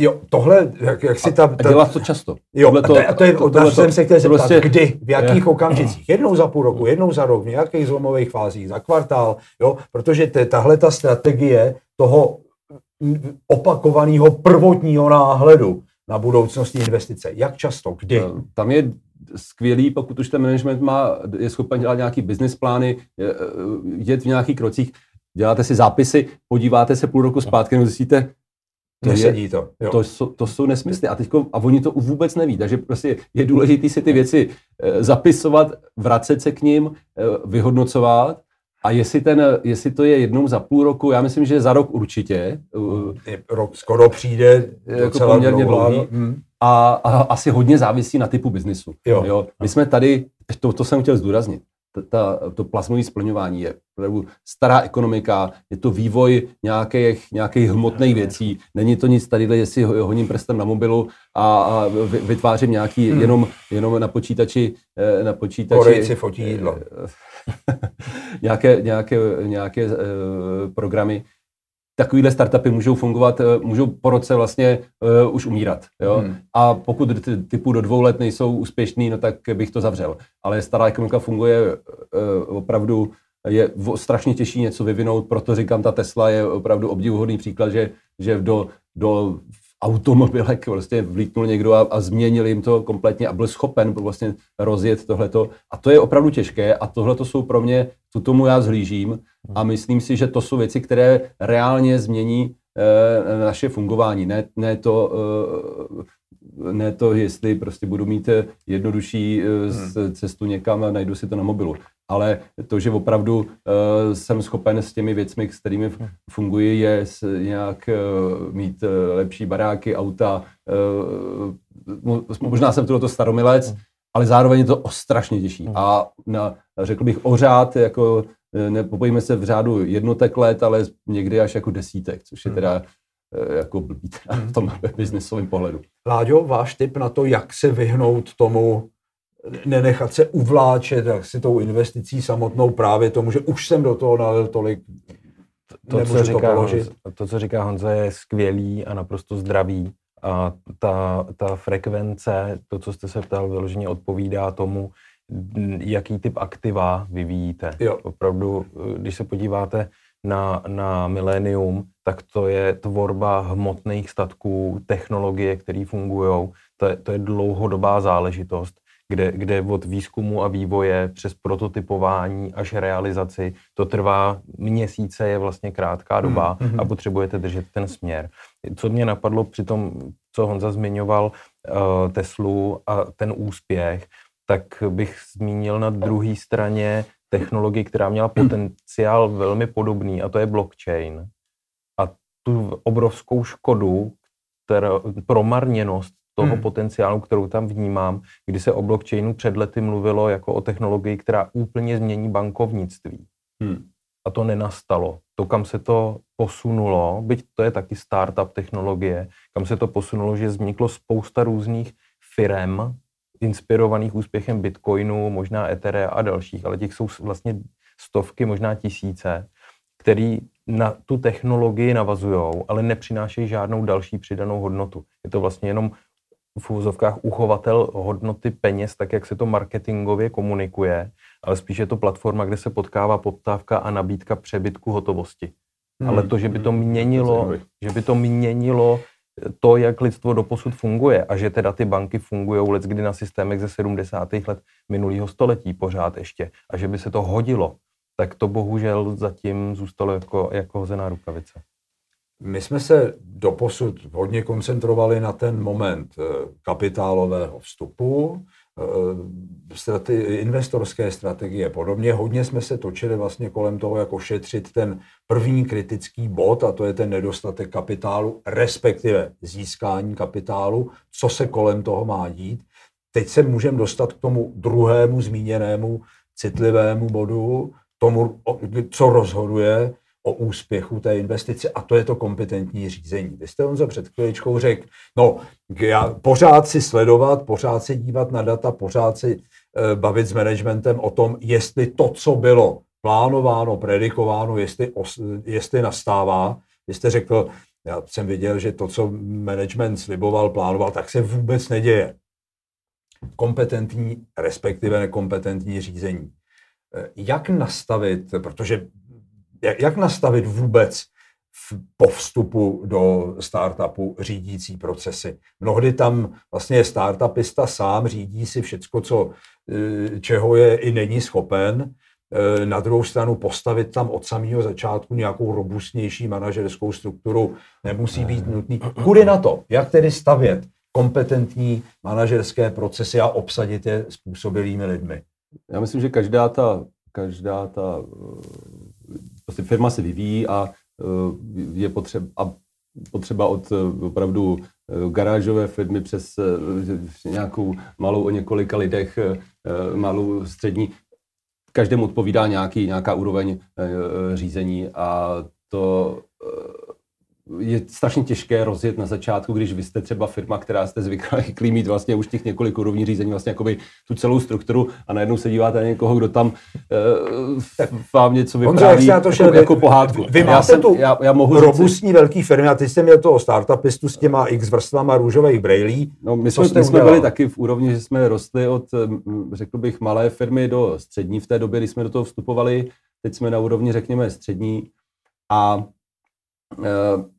Jo, tohle, jak, jak si ta, A ta, dělat to často. Jo, Tohleto- a to, a to je, to, tohleto- jsem se chtěl zeptat, prostě- kdy, v jakých je- okamžicích, jednou za půl roku, jednou za rok, v nějakých zlomových fázích, za kvartál, jo, protože te- tahle ta strategie toho opakovaného prvotního náhledu na budoucnostní investice, jak často, kdy? Eh, Tam je skvělý, pokud už ten management má, je schopen dělat nějaký business plány, je, eh, jet v nějakých krocích, děláte si zápisy, podíváte se půl roku zpátky, no zjistíte, to, je, Nesedí to. Jo. to, jsou, to jsou nesmysly a, teďko, a oni to vůbec neví, takže prostě je důležité si ty věci eh, zapisovat, vracet se k ním, eh, vyhodnocovat a jestli, ten, jestli to je jednou za půl roku, já myslím, že za rok určitě, eh, Je Rok skoro přijde, Jako poměrně dlouhý. Hm. a, a asi hodně závisí na typu biznisu. Jo. My jsme tady, to, to jsem chtěl zdůraznit, ta, to plazmové splňování je opravdu stará ekonomika, je to vývoj nějakých, nějakých hmotných věcí, není to nic tady, jestli ho- honím prstem na mobilu a, a vy- vytvářím nějaký Hmm. jenom, jenom na počítači, eh, na počítači Korejci fotí jídlo. nějaké, nějaké, nějaké uh, programy. Takovýhle startupy můžou fungovat, eh, můžou po roce vlastně uh, už umírat. Jo? Hmm. A pokud ty- typu do dvou let nejsou úspěšný, no tak bych to zavřel. Ale stará ekonomika funguje uh, opravdu, je v- strašně těžší něco vyvinout, proto říkám, ta Tesla je opravdu obdivuhodný příklad, že, že do, do automobilek vlastně vlítnul někdo a, a změnil jim to kompletně a byl schopen vlastně rozjet tohleto. A to je opravdu těžké a tohle jsou pro mě, tu tomu já zhlížím a myslím si, že to jsou věci, které reálně změní eh, naše fungování. Ne, ne to, eh, ne to, jestli prostě budu mít jednodušší s- cestu někam a najdu si to na mobilu. Ale to, že opravdu uh, jsem schopen s těmi věcmi, s kterými f- funguji, je s, nějak uh, mít uh, lepší baráky, auta. Uh, možná jsem tohoto staromilec, ale zároveň je to strašně těžší. A na, řekl bych ořád, jako nepopojíme se v řádu jednotek let, ale někdy až jako desítek, což je teda eh, jako blbý teda v tom biznesovém pohledu. Láďo, váš tip na to, jak se vyhnout tomu, nenechat se uvláčet jak si tou investicí samotnou právě tomu, že už jsem do toho nalil tolik, to, co to říká položit. Honza, to, co říká Honza, je skvělý a naprosto zdravý. A ta, ta frekvence, to, co jste se ptal, vyloženě odpovídá tomu, jaký typ aktiva vyvíjíte. Jo. Opravdu, eh, když se podíváte na, na Millennium, tak to je tvorba hmotných statků, technologie, které fungují. To, je- to je dlouhodobá záležitost, kde, kde od výzkumu a vývoje přes prototypování až realizaci to trvá měsíce, je vlastně krátká doba Mhm. a potřebujete držet ten směr. Co mě napadlo při tom, co Honza zmiňoval, uh, Teslu a ten úspěch, tak bych zmínil na druhé straně technologii, která měla potenciál velmi podobný, a to je blockchain. A tu obrovskou škodu, která, promarněnost toho Hmm. potenciálu, kterou tam vnímám, kdy se o blockchainu před lety mluvilo jako o technologii, která úplně změní bankovnictví. Hmm. A to nenastalo. To, kam se to posunulo, byť to je taky startup technologie, kam se to posunulo, že vzniklo spousta různých firem, inspirovaných úspěchem Bitcoinu, možná Etherea a dalších, ale těch jsou vlastně stovky, možná tisíce, který na tu technologii navazují, ale nepřinášejí žádnou další přidanou hodnotu. Je to vlastně jenom v úzovkách uchovatel hodnoty peněz, tak jak se to marketingově komunikuje, ale spíš je to platforma, kde se potkává poptávka a nabídka přebytku hotovosti. Hmm. Ale to, že by to Hmm. měnilo, že by to měnilo to, jak lidstvo doposud funguje a že teda ty banky fungují let kdy na systémech ze 70. let minulého století pořád ještě a že by se to hodilo, tak to bohužel zatím zůstalo jako, jako hozená rukavice. My jsme se doposud hodně koncentrovali na ten moment eh, kapitálového vstupu, strate, investorské strategie podobně. Hodně jsme se točili vlastně kolem toho, jak ošetřit ten první kritický bod, a to je ten nedostatek kapitálu, respektive získání kapitálu, co se kolem toho má dít. Teď se můžeme dostat k tomu druhému zmíněnému citlivému bodu, tomu, co rozhoduje o úspěchu té investice a to je to kompetentní řízení. Vy jste on za před chvíličkou řekl, no já pořád si sledovat, pořád se dívat na data, pořád si e, bavit s managementem o tom, jestli to, co bylo plánováno, predikováno, jestli, os, jestli nastává. Vy jste řekl, já jsem viděl, že to, co management sliboval, plánoval, tak se vůbec neděje. Kompetentní, respektive nekompetentní řízení. E, jak nastavit, protože jak, jak nastavit vůbec v, po vstupu do startupu řídící procesy. Mnohdy tam vlastně startupista sám řídí si všecko, co, e, čeho je i není schopen. E, na druhou stranu postavit tam od samého začátku nějakou robustnější manažerskou strukturu nemusí být nutný. Kudy na to? Jak tedy stavět kompetentní manažerské procesy a obsadit je způsobilými lidmi? Já myslím, že každá ta, každá ta prostě firma se vyvíjí a eh, je potřeba, a potřeba od eh, opravdu eh, garážové firmy přes nějakou malou o několika lidech, malou střední, každému odpovídá nějaký, nějaká úroveň řízení a to je strašně těžké rozjet na začátku, když vy jste třeba firma, která jste zvyklá mít vlastně už těch několik úrovní řízení, vlastně jakoby tu celou strukturu a najednou se díváte na někoho, kdo tam uh, vám něco vypráví Honzo, to jako, jako pohádku. Vy máte já jsem, tu já, já mohu robustní říct, velký firmy a ty jste měl toho startupistu s těma x vrstvama růžových brejlí. No, my jsme, my jsme byli taky v úrovni, že jsme rostli od, řekl bych, malé firmy do střední v té době, kdy jsme do toho vstupovali. Teď jsme na úrovni, řekněme, střední. A Eh,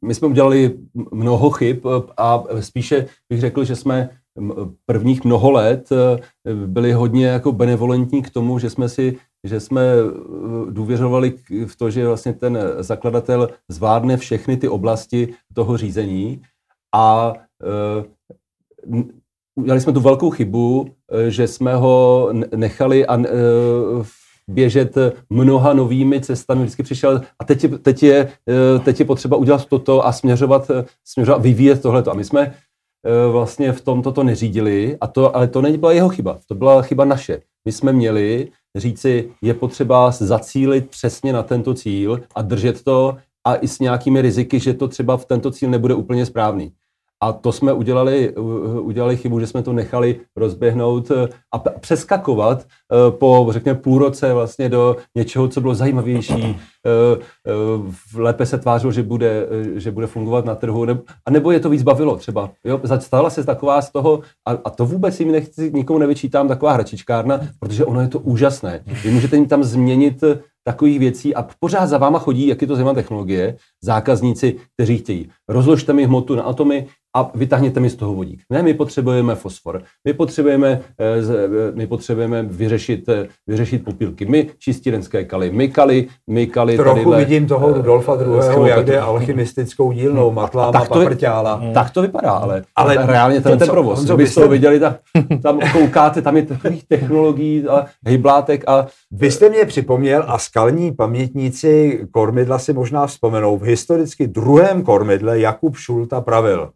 my jsme udělali mnoho chyb eh, a spíše bych řekl, že jsme prvních mnoho let eh, byli hodně jako benevolentní k tomu, že jsme si že jsme důvěřovali v to, že vlastně ten zakladatel zvládne všechny ty oblasti toho řízení. A udělali jsme tu velkou chybu, že jsme ho nechali a běžet mnoha novými cestami, vždycky přišel a teď je, teď je, eh, teď je potřeba udělat toto a směřovat, eh, směřovat vyvíjet tohleto. A my jsme eh, vlastně v tom toto neřídili, a to, ale to nebyla jeho chyba, to byla chyba naše. My jsme měli říci, je potřeba zacílit přesně na tento cíl a držet to a i s nějakými riziky, že to třeba v tento cíl nebude úplně správný. A to jsme udělali, udělali chybu, že jsme to nechali rozběhnout eh, a přeskakovat eh, po, řekněme, půl roce vlastně do něčeho, co bylo zajímavější, eh, lépe se tvářilo, že bude, že bude fungovat na trhu, a nebo je to víc bavilo třeba. Jo? Stala se taková z toho, a, a to vůbec jim nechci, nikomu nevyčítám, taková hračičkárna, protože ono je to úžasné. Vy můžete jim tam změnit takových věcí a pořád za váma chodí, jak je to zajímavá technologie, zákazníci, kteří chtějí. Rozložte mi hmotu na atomy, a vytáhněte mi z toho vodík. Ne, my potřebujeme fosfor, my potřebujeme, eh, eh, my potřebujeme vyřešit, eh, vyřešit popílky, my čistírenské kaly, my kaly, my kaly. Trochu tadyhle, vidím toho Rudolfa II., jak jde alchymistickou dílnou, hmm. matláma, tak to, paprťála. Hmm. Tak to vypadá, ale, ale reálně ten, ten provoz. Honzo, byste to viděli, tak, tam koukáte, tam je takových technologií a hyblátek a... Vy jste mě připomněl a skalní pamětníci kormidla si možná vzpomenou, v historicky druhém kormidle Jakub Šulta pravil,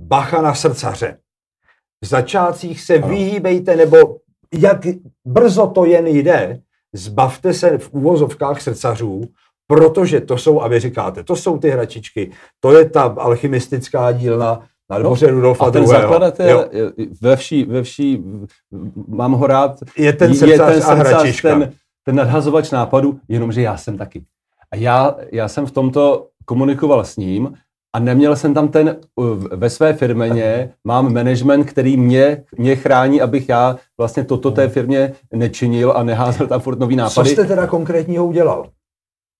bacha na srdcaře. V začátcích se ano. vyhýbejte, nebo jak brzo to jen jde, zbavte se v úvozovkách srdcařů, protože to jsou, a vy říkáte, to jsou ty hračičky, to je ta alchymistická dílna na dvoře no, Rudolfa A ten II. zakladatel ve vší, ve vší, mám ho rád, je ten srdcař, je ten srdcař. Ten, ten nadhazovač nápadu, jenomže já jsem taky. A já, já jsem v tomto komunikoval s ním a neměl jsem tam ten, ve své firmě mám management, který mě, mě chrání, abych já vlastně toto té firmě nečinil a neházel tam furt nový nápady. Co jste teda konkrétního udělal?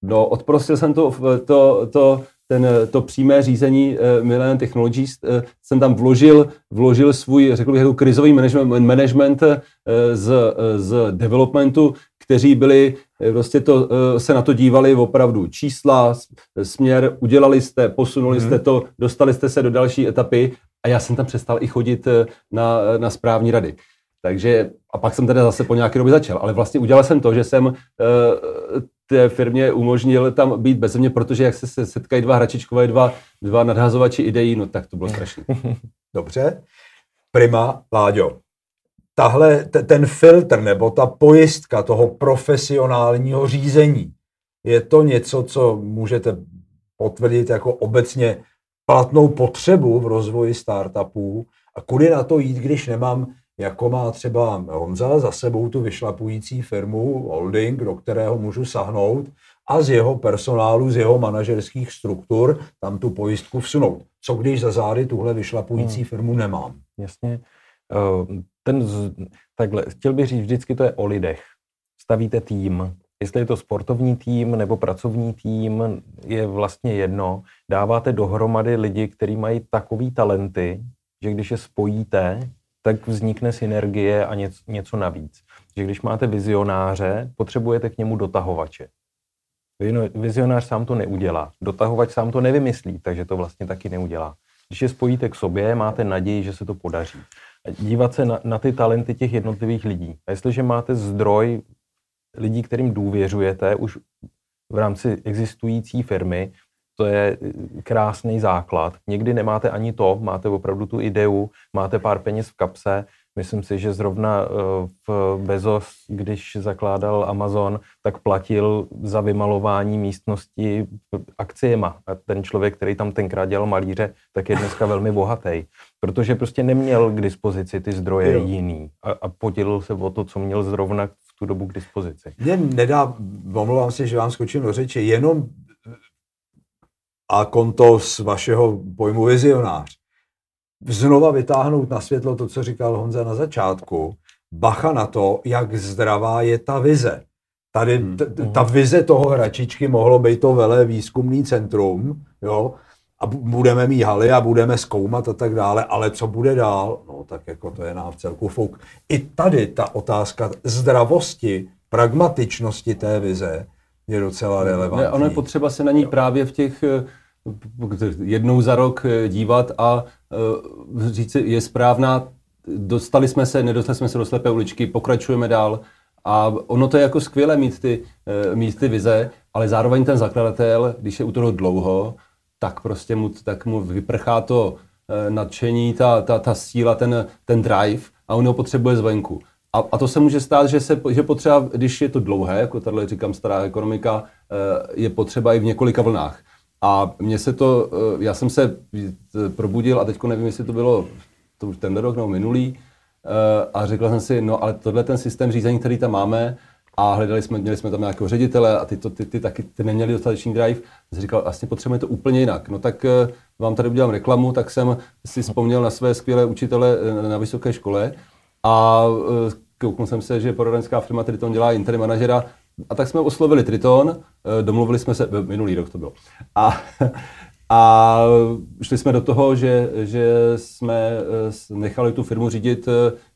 No, odprostil jsem to, to, to, ten, to přímé řízení uh, Millennium Technologies, uh, jsem tam vložil, vložil svůj, řekl bych, jako krizový management, management uh, z, uh, z developmentu, kteří byli, eh, prostě to, eh, se na to dívali opravdu čísla, směr, udělali jste, posunuli hmm. jste to, dostali jste se do další etapy a já jsem tam přestal i chodit eh, na, na správní rady. Takže, a pak jsem teda zase po nějaké době začal, ale vlastně udělal jsem to, že jsem uh, té firmě umožnil tam být bez mě, protože jak se setkají dva hračičkové, dva, dva nadhazovači ideí, no tak to bylo strašné. Dobře. Prima, Láďo, tahle, ten filtr nebo ta pojistka toho profesionálního řízení Je to něco, co můžete potvrdit jako obecně platnou potřebu v rozvoji startupů a kudy na to jít, když nemám, jako má třeba Honza za sebou tu vyšlapující firmu, holding, do kterého můžu sahnout a z jeho personálu, z jeho manažerských struktur tam tu pojistku vsunout. Co když za zády tuhle vyšlapující hmm. firmu nemám? Jasně. Ten, takhle, chtěl bych říct, vždycky to je o lidech. Stavíte tým, jestli je to sportovní tým nebo pracovní tým, je vlastně jedno. Dáváte dohromady lidi, kteří mají takový talenty, že když je spojíte, tak vznikne synergie a něco, něco navíc. Že když máte vizionáře, potřebujete k němu dotahovače. Vizionář sám to neudělá. Dotahovač sám to nevymyslí, takže to vlastně taky neudělá. Když je spojíte k sobě, máte naději, že se to podaří. Dívat se na, na ty talenty těch jednotlivých lidí. A jestliže máte zdroj lidí, kterým důvěřujete už v rámci existující firmy, to je krásný základ. Někdy nemáte ani to, máte opravdu tu ideu, máte pár peněz v kapse. Myslím si, že zrovna eh, v Bezos, když zakládal Amazon, tak platil za vymalování místnosti akciema. A ten člověk, který tam tenkrát dělal malíře, tak je dneska velmi bohatý, protože prostě neměl k dispozici ty zdroje jo. jiný a, a podělil se o to, co měl zrovna tu dobu k dispozici. Mně nedá, omlouvám se, že vám skočím do řeči, jenom a konto z vašeho pojmu vizionář. Znova vytáhnout na světlo to, co říkal Honza na začátku, bacha na to, jak zdravá je ta vize. Tady hmm. t- t- ta vize toho hračičky mohlo být to velé výzkumný centrum, jo, a budeme mít haly a budeme zkoumat a tak dále, ale co bude dál, no tak jako to je nám v celku fouk. I tady ta otázka zdravosti, pragmatičnosti té vize je docela relevantní. Ne, ono je potřeba se na ní právě v těch eh, jednou za rok eh, dívat a uh, říct je správná, dostali jsme se, nedostali jsme se do slepé uličky, pokračujeme dál. A ono to je jako skvělé mít ty, mít ty vize, ale zároveň ten zakladatel, když je u toho dlouho, tak prostě mu, tak mu vyprchá to eh, nadšení, ta, ta, ta síla, ten, ten drive a on ho potřebuje zvenku. A, a to se může stát, že, se, že potřeba, když je to dlouhé, jako tady říkám stará ekonomika, eh, je potřeba i v několika vlnách. A mně se to, eh, já jsem se probudil a teď nevím, jestli to bylo to už ten rok nebo minulý, a řekl jsem si, no ale tohle ten systém řízení, který tam máme, a hledali jsme, měli jsme tam nějakého ředitele a ty, to, ty, ty taky ty neměli dostatečný drive. Jsem říkal, vlastně potřebujeme to úplně jinak. No tak eh, vám tady udělám reklamu, tak jsem si vzpomněl na své skvělé učitele eh, na vysoké škole a eh, kouknul jsem se, že poradenská firma Triton dělá interim manažera a tak jsme oslovili Triton, domluvili jsme se, minulý rok to bylo. A, a šli jsme do toho, že, že jsme nechali tu firmu řídit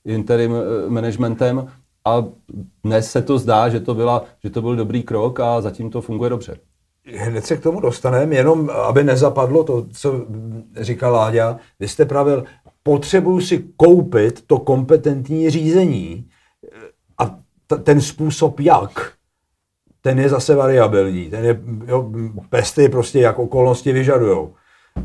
interim managementem a dnes se to zdá, že to, byla, že to byl dobrý krok a zatím to funguje dobře. Hned se k tomu dostaneme, jenom aby nezapadlo to, co říkal Láďa. Vy jste pravil, potřebuju si koupit to kompetentní řízení a t- ten způsob jak, ten je zase variabilní. Ten je, jo, pesty prostě jak okolnosti vyžadujou. E,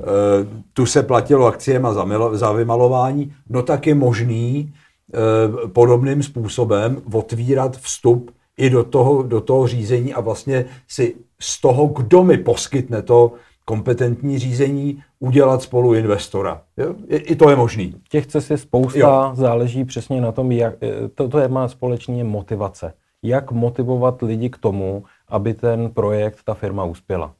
tu se platilo akciema za, za vymalování, no tak je možný, Eh, podobným způsobem otvírat vstup i do toho, do toho řízení a vlastně si z toho, kdo mi poskytne to kompetentní řízení, udělat spolu investora. Jo? I to je možný. Těch cest je spousta, jo. záleží přesně na tom, jak, eh, to, to je má společně motivace. Jak motivovat lidi k tomu, aby ten projekt, ta firma uspěla.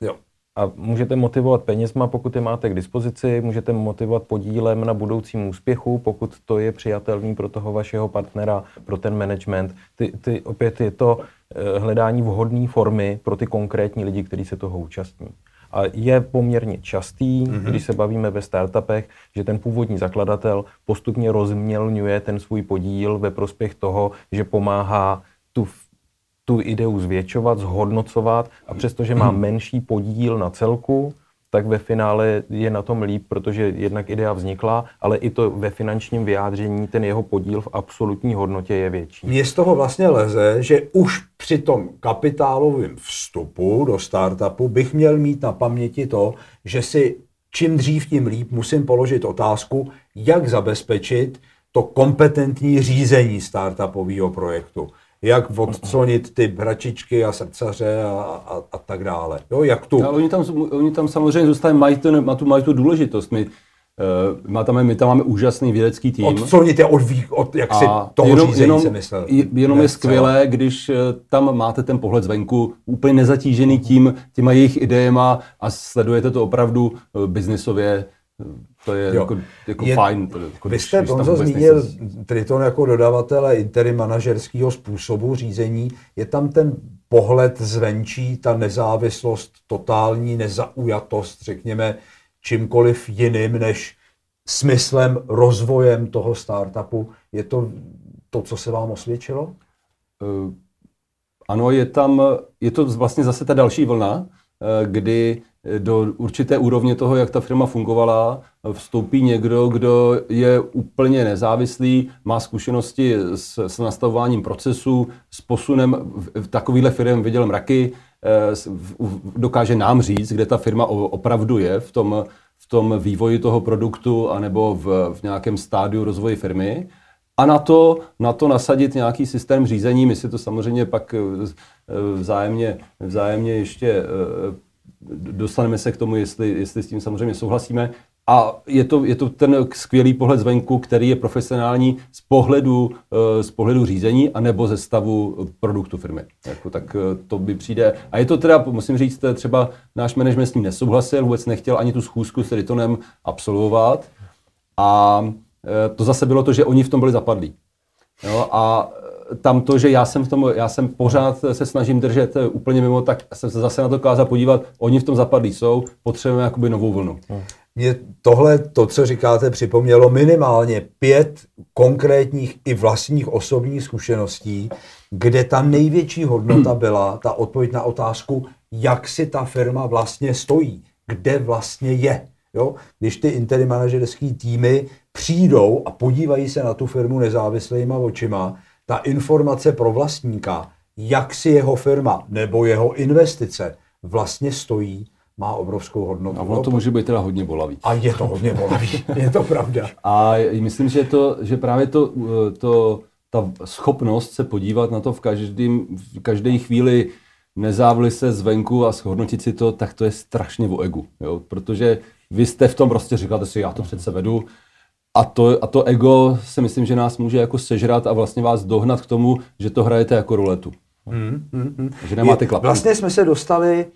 Jo. A můžete motivovat penězma, pokud je máte k dispozici, můžete motivovat podílem na budoucím úspěchu, pokud to je přijatelný pro toho vašeho partnera, pro ten management. Ty, ty, opět je to eh, hledání vhodné formy pro ty konkrétní lidi, kteří se toho účastní. A je poměrně častý, mm-hmm. když se bavíme ve startupech, že ten původní zakladatel postupně rozmělňuje ten svůj podíl ve prospěch toho, že pomáhá tu tu ideu zvětšovat, zhodnocovat a přestože má hmm. menší podíl na celku, tak ve finále je na tom líp, protože jednak idea vznikla, ale i to ve finančním vyjádření ten jeho podíl v absolutní hodnotě je větší. Mně z toho vlastně leze, že už při tom kapitálovém vstupu do startupu bych měl mít na paměti to, že si čím dřív, tím líp musím položit otázku, jak zabezpečit to kompetentní řízení startupového projektu jak odclonit ty hračičky a srdcaře a, a, a tak dále. Jo, jak tu... Ale oni tam, oni tam samozřejmě zůstávají, mají, ten, mají, tu, mají tu důležitost. My, Uh, my, tam, my tam máme úžasný vědecký tým. Odclonit je od, od jak si toho jenom, řízení jenom, myslel. Jenom je skvělé, když uh, tam máte ten pohled zvenku, úplně nezatížený tím, těma jejich idejema a sledujete to opravdu uh, biznisově. To je jo. jako, jako je, fajn. To, jako, vy jste, Bonzo, zmínil Triton jako dodavatele interim manažerského způsobu řízení. Je tam ten pohled zvenčí, ta nezávislost, totální nezaujatost, řekněme, čímkoliv jiným než smyslem, rozvojem toho startupu. Je to to, co se vám osvědčilo? Uh, ano, je tam, je to vlastně zase ta další vlna, uh, kdy do určité úrovně toho, jak ta firma fungovala, vstoupí někdo, kdo je úplně nezávislý, má zkušenosti s, s nastavováním procesů, s posunem, v takovýhle firm viděl mraky, eh, dokáže nám říct, kde ta firma opravdu je v tom, v tom vývoji toho produktu anebo v, v nějakém stádiu rozvoje firmy. A na to, na to nasadit nějaký systém řízení, my si to samozřejmě pak eh, vzájemně, vzájemně ještě eh, dostaneme se k tomu, jestli, jestli s tím samozřejmě souhlasíme. A je to, je to ten skvělý pohled zvenku, který je profesionální z pohledu, eh, z pohledu řízení anebo ze stavu produktu firmy. Jako, tak eh, to by přijde. A je to teda, musím říct, třeba náš management s tím nesouhlasil, vůbec nechtěl ani tu schůzku s Ritonem absolvovat. A eh, to zase bylo to, že oni v tom byli zapadlí. Jo, a tam to, že já jsem v tom, já jsem pořád se snažím držet úplně mimo, tak jsem se zase na to kázal podívat, oni v tom zapadlí jsou, potřebujeme jakoby novou vlnu. Mě tohle, to, co říkáte, připomnělo minimálně pět konkrétních i vlastních osobních zkušeností, kde ta největší hodnota byla ta odpověď na otázku, jak si ta firma vlastně stojí, kde vlastně je. Jo? Když ty interim manažerské týmy přijdou a podívají se na tu firmu nezávislýma očima, ta informace pro vlastníka, jak si jeho firma nebo jeho investice vlastně stojí, má obrovskou hodnotu. A ono to může být teda hodně bolavý. A je to hodně bolavý, je to pravda. A myslím, že, to, že právě to, to, ta schopnost se podívat na to v, každým, v každé chvíli se zvenku a shodnotit si to, tak to je strašně o egu. Jo? Protože vy jste v tom prostě říkáte si, já to přece vedu, a to, a to ego si myslím, že nás může jako sežrat a vlastně vás dohnat k tomu, že to hrajete jako ruletu. Hmm, hmm, hmm. Že nemáte klapky. Vlastně jsme se dostali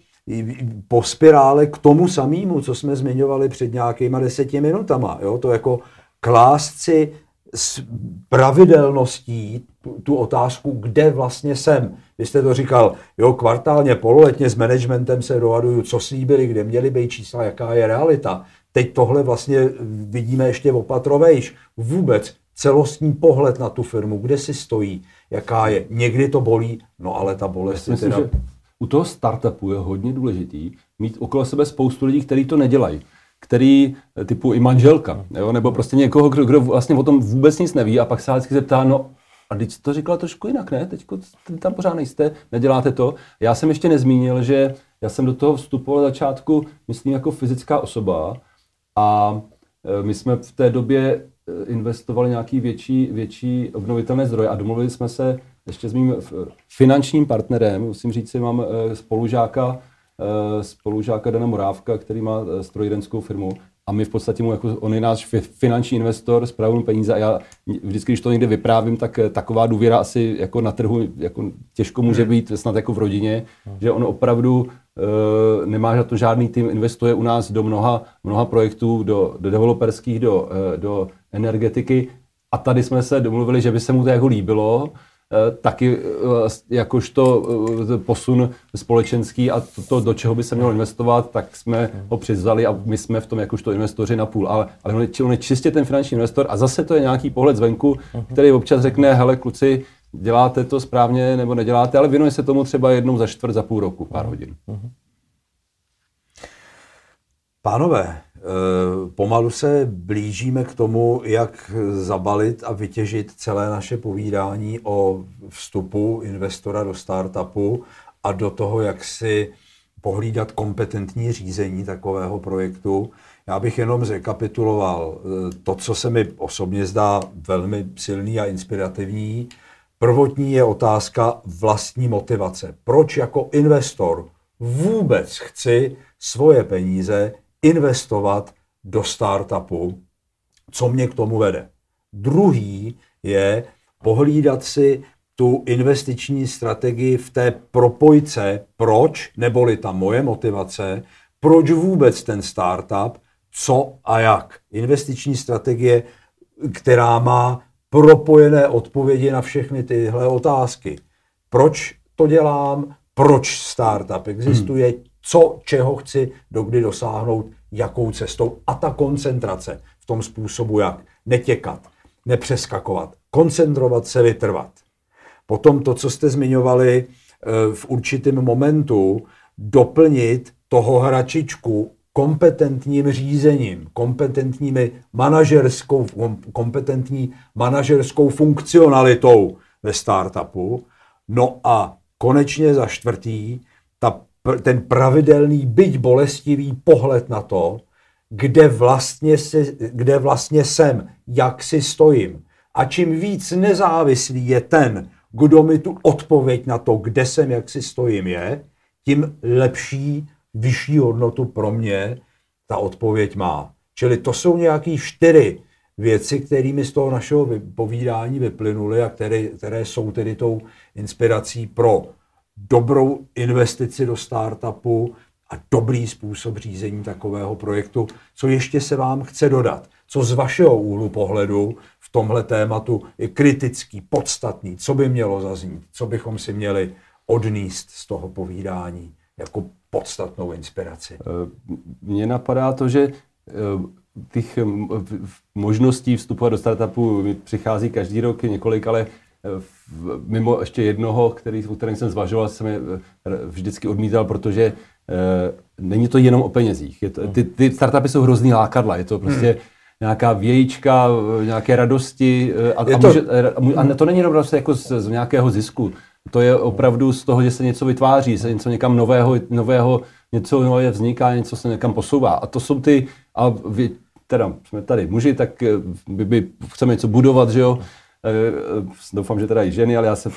po spirále k tomu samému, co jsme zmiňovali před nějakýma deseti minutama. Jo? To jako klást si s pravidelností tu otázku, kde vlastně jsem. Vy jste to říkal, jo, kvartálně, pololetně s managementem se dohaduju, co slíbili, kde měly být čísla, jaká je realita. Teď tohle vlastně vidíme ještě opatrovejš. Vůbec celostní pohled na tu firmu, kde si stojí, jaká je. Někdy to bolí, no ale ta bolest je teda... Že u toho startupu je hodně důležitý mít okolo sebe spoustu lidí, kteří to nedělají který typu i manželka, jo? nebo prostě někoho, kdo, kdo vlastně o tom vůbec nic neví a pak se vždycky zeptá, no a teď jsi to říkala trošku jinak, ne? Teď tam pořád nejste, neděláte to. Já jsem ještě nezmínil, že já jsem do toho vstupoval začátku, myslím, jako fyzická osoba a e, my jsme v té době e, investovali nějaký větší, větší obnovitelné zdroje a domluvili jsme se ještě s mým finančním partnerem, musím říct si, mám spolužáka, spolužáka Dana Morávka, který má strojírenskou firmu a my v podstatě mu, jako on je náš finanční investor, spravujeme peníze a já vždycky, když to někde vyprávím, tak taková důvěra asi jako na trhu jako těžko může hmm. být snad jako v rodině, že on opravdu nemá za to žádný tým, investuje u nás do mnoha, mnoha projektů, do, do developerských, do, uh, do energetiky a tady jsme se domluvili, že by se mu to jako líbilo, Eh, taky eh, jakožto eh, posun společenský a to, to, do čeho by se mělo investovat, tak jsme ho přizvali a my jsme v tom jakožto investoři na půl. Ale, ale on, je, on je čistě ten finanční investor a zase to je nějaký pohled zvenku, který občas řekne, hele kluci, děláte to správně nebo neděláte, ale věnuje se tomu třeba jednou za čtvrt, za půl roku, pár hodin. Pánové, Eh, pomalu se blížíme k tomu, jak zabalit a vytěžit celé naše povídání o vstupu investora do startupu a do toho, jak si pohlídat kompetentní řízení takového projektu. Já bych jenom zrekapituloval eh, to, co se mi osobně zdá velmi silný a inspirativní. Prvotní je otázka vlastní motivace. Proč jako investor vůbec chci svoje peníze investovat do startupu, co mě k tomu vede. Druhý je pohlídat si tu investiční strategii v té propojce, proč, neboli ta moje motivace, proč vůbec ten startup, co a jak. Investiční strategie, která má propojené odpovědi na všechny tyhle otázky. Proč to dělám, proč startup existuje, hmm. co, čeho chci dokdy dosáhnout, jakou cestou a ta koncentrace v tom způsobu, jak netěkat, nepřeskakovat, koncentrovat se, vytrvat. Potom to, co jste zmiňovali eh, v určitém momentu, doplnit toho hračičku kompetentním řízením, kompetentními manažerskou, kompetentní manažerskou funkcionalitou ve startupu. No a konečně za čtvrtý, ta, ten pravidelný, byť bolestivý pohled na to, kde vlastně, si, kde vlastně jsem, jak si stojím. A čím víc nezávislý je ten, kdo mi tu odpověď na to, kde jsem, jak si stojím, je, tím lepší, vyšší hodnotu pro mě ta odpověď má. Čili to jsou nějaké čtyři věci, kterými z toho našeho povídání vyplynuly a které, které jsou tedy tou inspirací pro dobrou investici do startupu a dobrý způsob řízení takového projektu. Co ještě se vám chce dodat? Co z vašeho úhlu pohledu v tomhle tématu je kritický, podstatný? Co by mělo zaznít? Co bychom si měli odníst z toho povídání jako podstatnou inspiraci? Eh, mně napadá to, že eh, těch možností vstupovat do startupu mi přichází každý rok několik, ale eh, mimo ještě jednoho, který, o kterém jsem zvažoval, jsem je vždycky odmítal, protože není to jenom o penězích. Je to, ty, ty startupy jsou hrozný lákadla. Je to prostě hmm nějaká vějíčka, nějaké radosti a, a, to... Může, a to není jenom jako z, z nějakého zisku. To je opravdu z toho, že se něco vytváří, se něco někam nového, nového, něco nového vzniká, něco se někam posouvá. A to jsou ty, a vy, teda jsme tady muži, tak eh, by, by chceme něco budovat, že jo, eh, eh, doufám, že teda i ženy, ale já se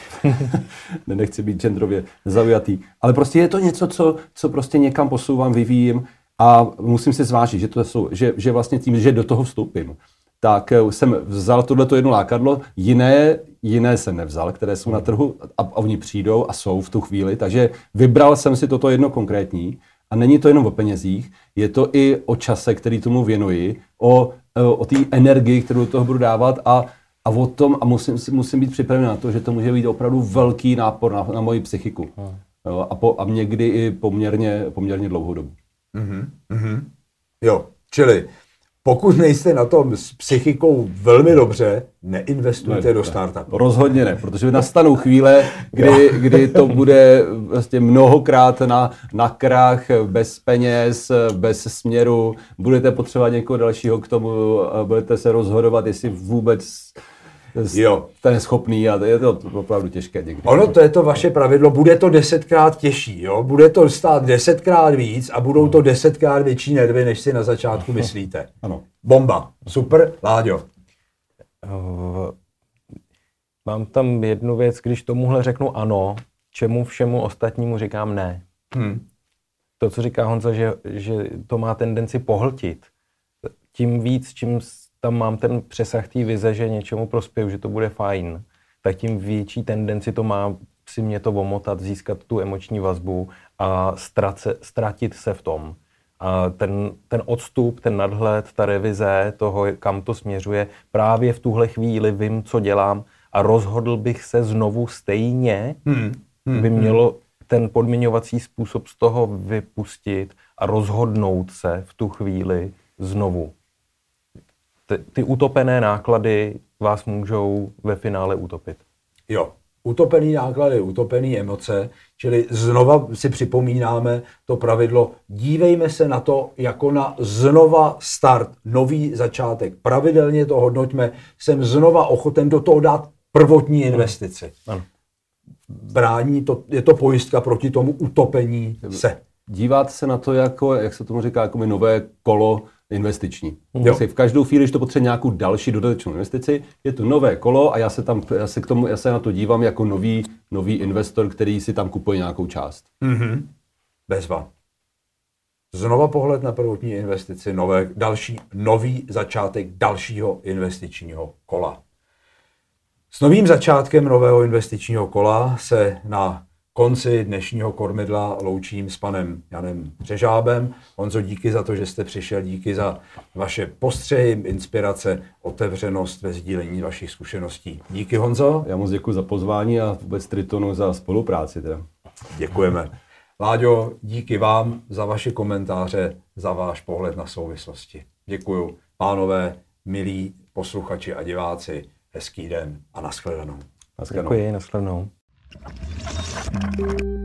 nechci být genderově zaujatý. Ale prostě je to něco, co, co prostě někam posouvám, vyvíjím a musím si zvážit, že, to jsou, že, že vlastně tím, že do toho vstoupím, tak jsem vzal tohleto jedno lákadlo, jiné, jiné jsem nevzal, které jsou na trhu a, a oni přijdou a jsou v tu chvíli, takže vybral jsem si toto jedno konkrétní a není to jenom o penězích, je to i o čase, který tomu věnuji, o, o té energii, kterou do toho budu dávat a, a o tom, a musím, musím být připraven na to, že to může být opravdu velký nápor na, na moji psychiku. Hmm. Jo, a, po, a někdy i poměrně, poměrně dlouhou dobu. Mm-hmm. Mm-hmm. Jo, čili pokud nejste na tom s psychikou velmi dobře, neinvestujte ne, do startupu. Rozhodně ne, protože nastanou chvíle, kdy, kdy to bude vlastně mnohokrát na, na krach, bez peněz, bez směru, budete potřebovat někoho dalšího k tomu, budete se rozhodovat, jestli vůbec jo. ten schopný a je to opravdu těžké někdy. Ono to je to vaše pravidlo, bude to desetkrát těžší, jo? bude to stát desetkrát víc a budou to desetkrát větší nervy, než si na začátku myslíte. Ano. Bomba. Super, Láďo. Uh, mám tam jednu věc, když tomuhle řeknu ano, čemu všemu ostatnímu říkám ne. Hmm. To, co říká Honza, že, že to má tendenci pohltit, tím víc, čím tam mám ten přesah té vize, že něčemu prospěju, že to bude fajn, tak tím větší tendenci to má si mě to omotat, získat tu emoční vazbu a ztrace, ztratit se v tom. A ten, ten odstup, ten nadhled, ta revize toho, kam to směřuje, právě v tuhle chvíli vím, co dělám a rozhodl bych se znovu stejně, hmm. Hmm. by hmm. mělo ten podmiňovací způsob z toho vypustit a rozhodnout se v tu chvíli znovu ty, ty utopené náklady vás můžou ve finále utopit. Jo, utopený náklady, utopený emoce, čili znova si připomínáme to pravidlo, dívejme se na to jako na znova start, nový začátek. Pravidelně to hodnoťme, jsem znova ochoten do toho dát prvotní investici. Ano. Brání to, je to pojistka proti tomu utopení se. Dívat se na to jako, jak se tomu říká, jako nové kolo investiční. Jo. v každou chvíli, když to potřebuje nějakou další dodatečnou investici, je to nové kolo a já se tam, já se k tomu, já se na to dívám jako nový, nový investor, který si tam kupuje nějakou část. Mm-hmm. Bezva. Znova pohled na prvotní investici, nové, další, nový začátek dalšího investičního kola. S novým začátkem nového investičního kola se na konci dnešního kormidla loučím s panem Janem Řežábem. Honzo, díky za to, že jste přišel, díky za vaše postřehy, inspirace, otevřenost ve sdílení vašich zkušeností. Díky Honzo. Já moc děkuji za pozvání a vůbec Tritonu za spolupráci. Teda. Děkujeme. Láďo, díky vám za vaše komentáře, za váš pohled na souvislosti. Děkuju. Pánové, milí posluchači a diváci, hezký den a nashledanou. nashledanou. Děkuji, nashledanou. うん。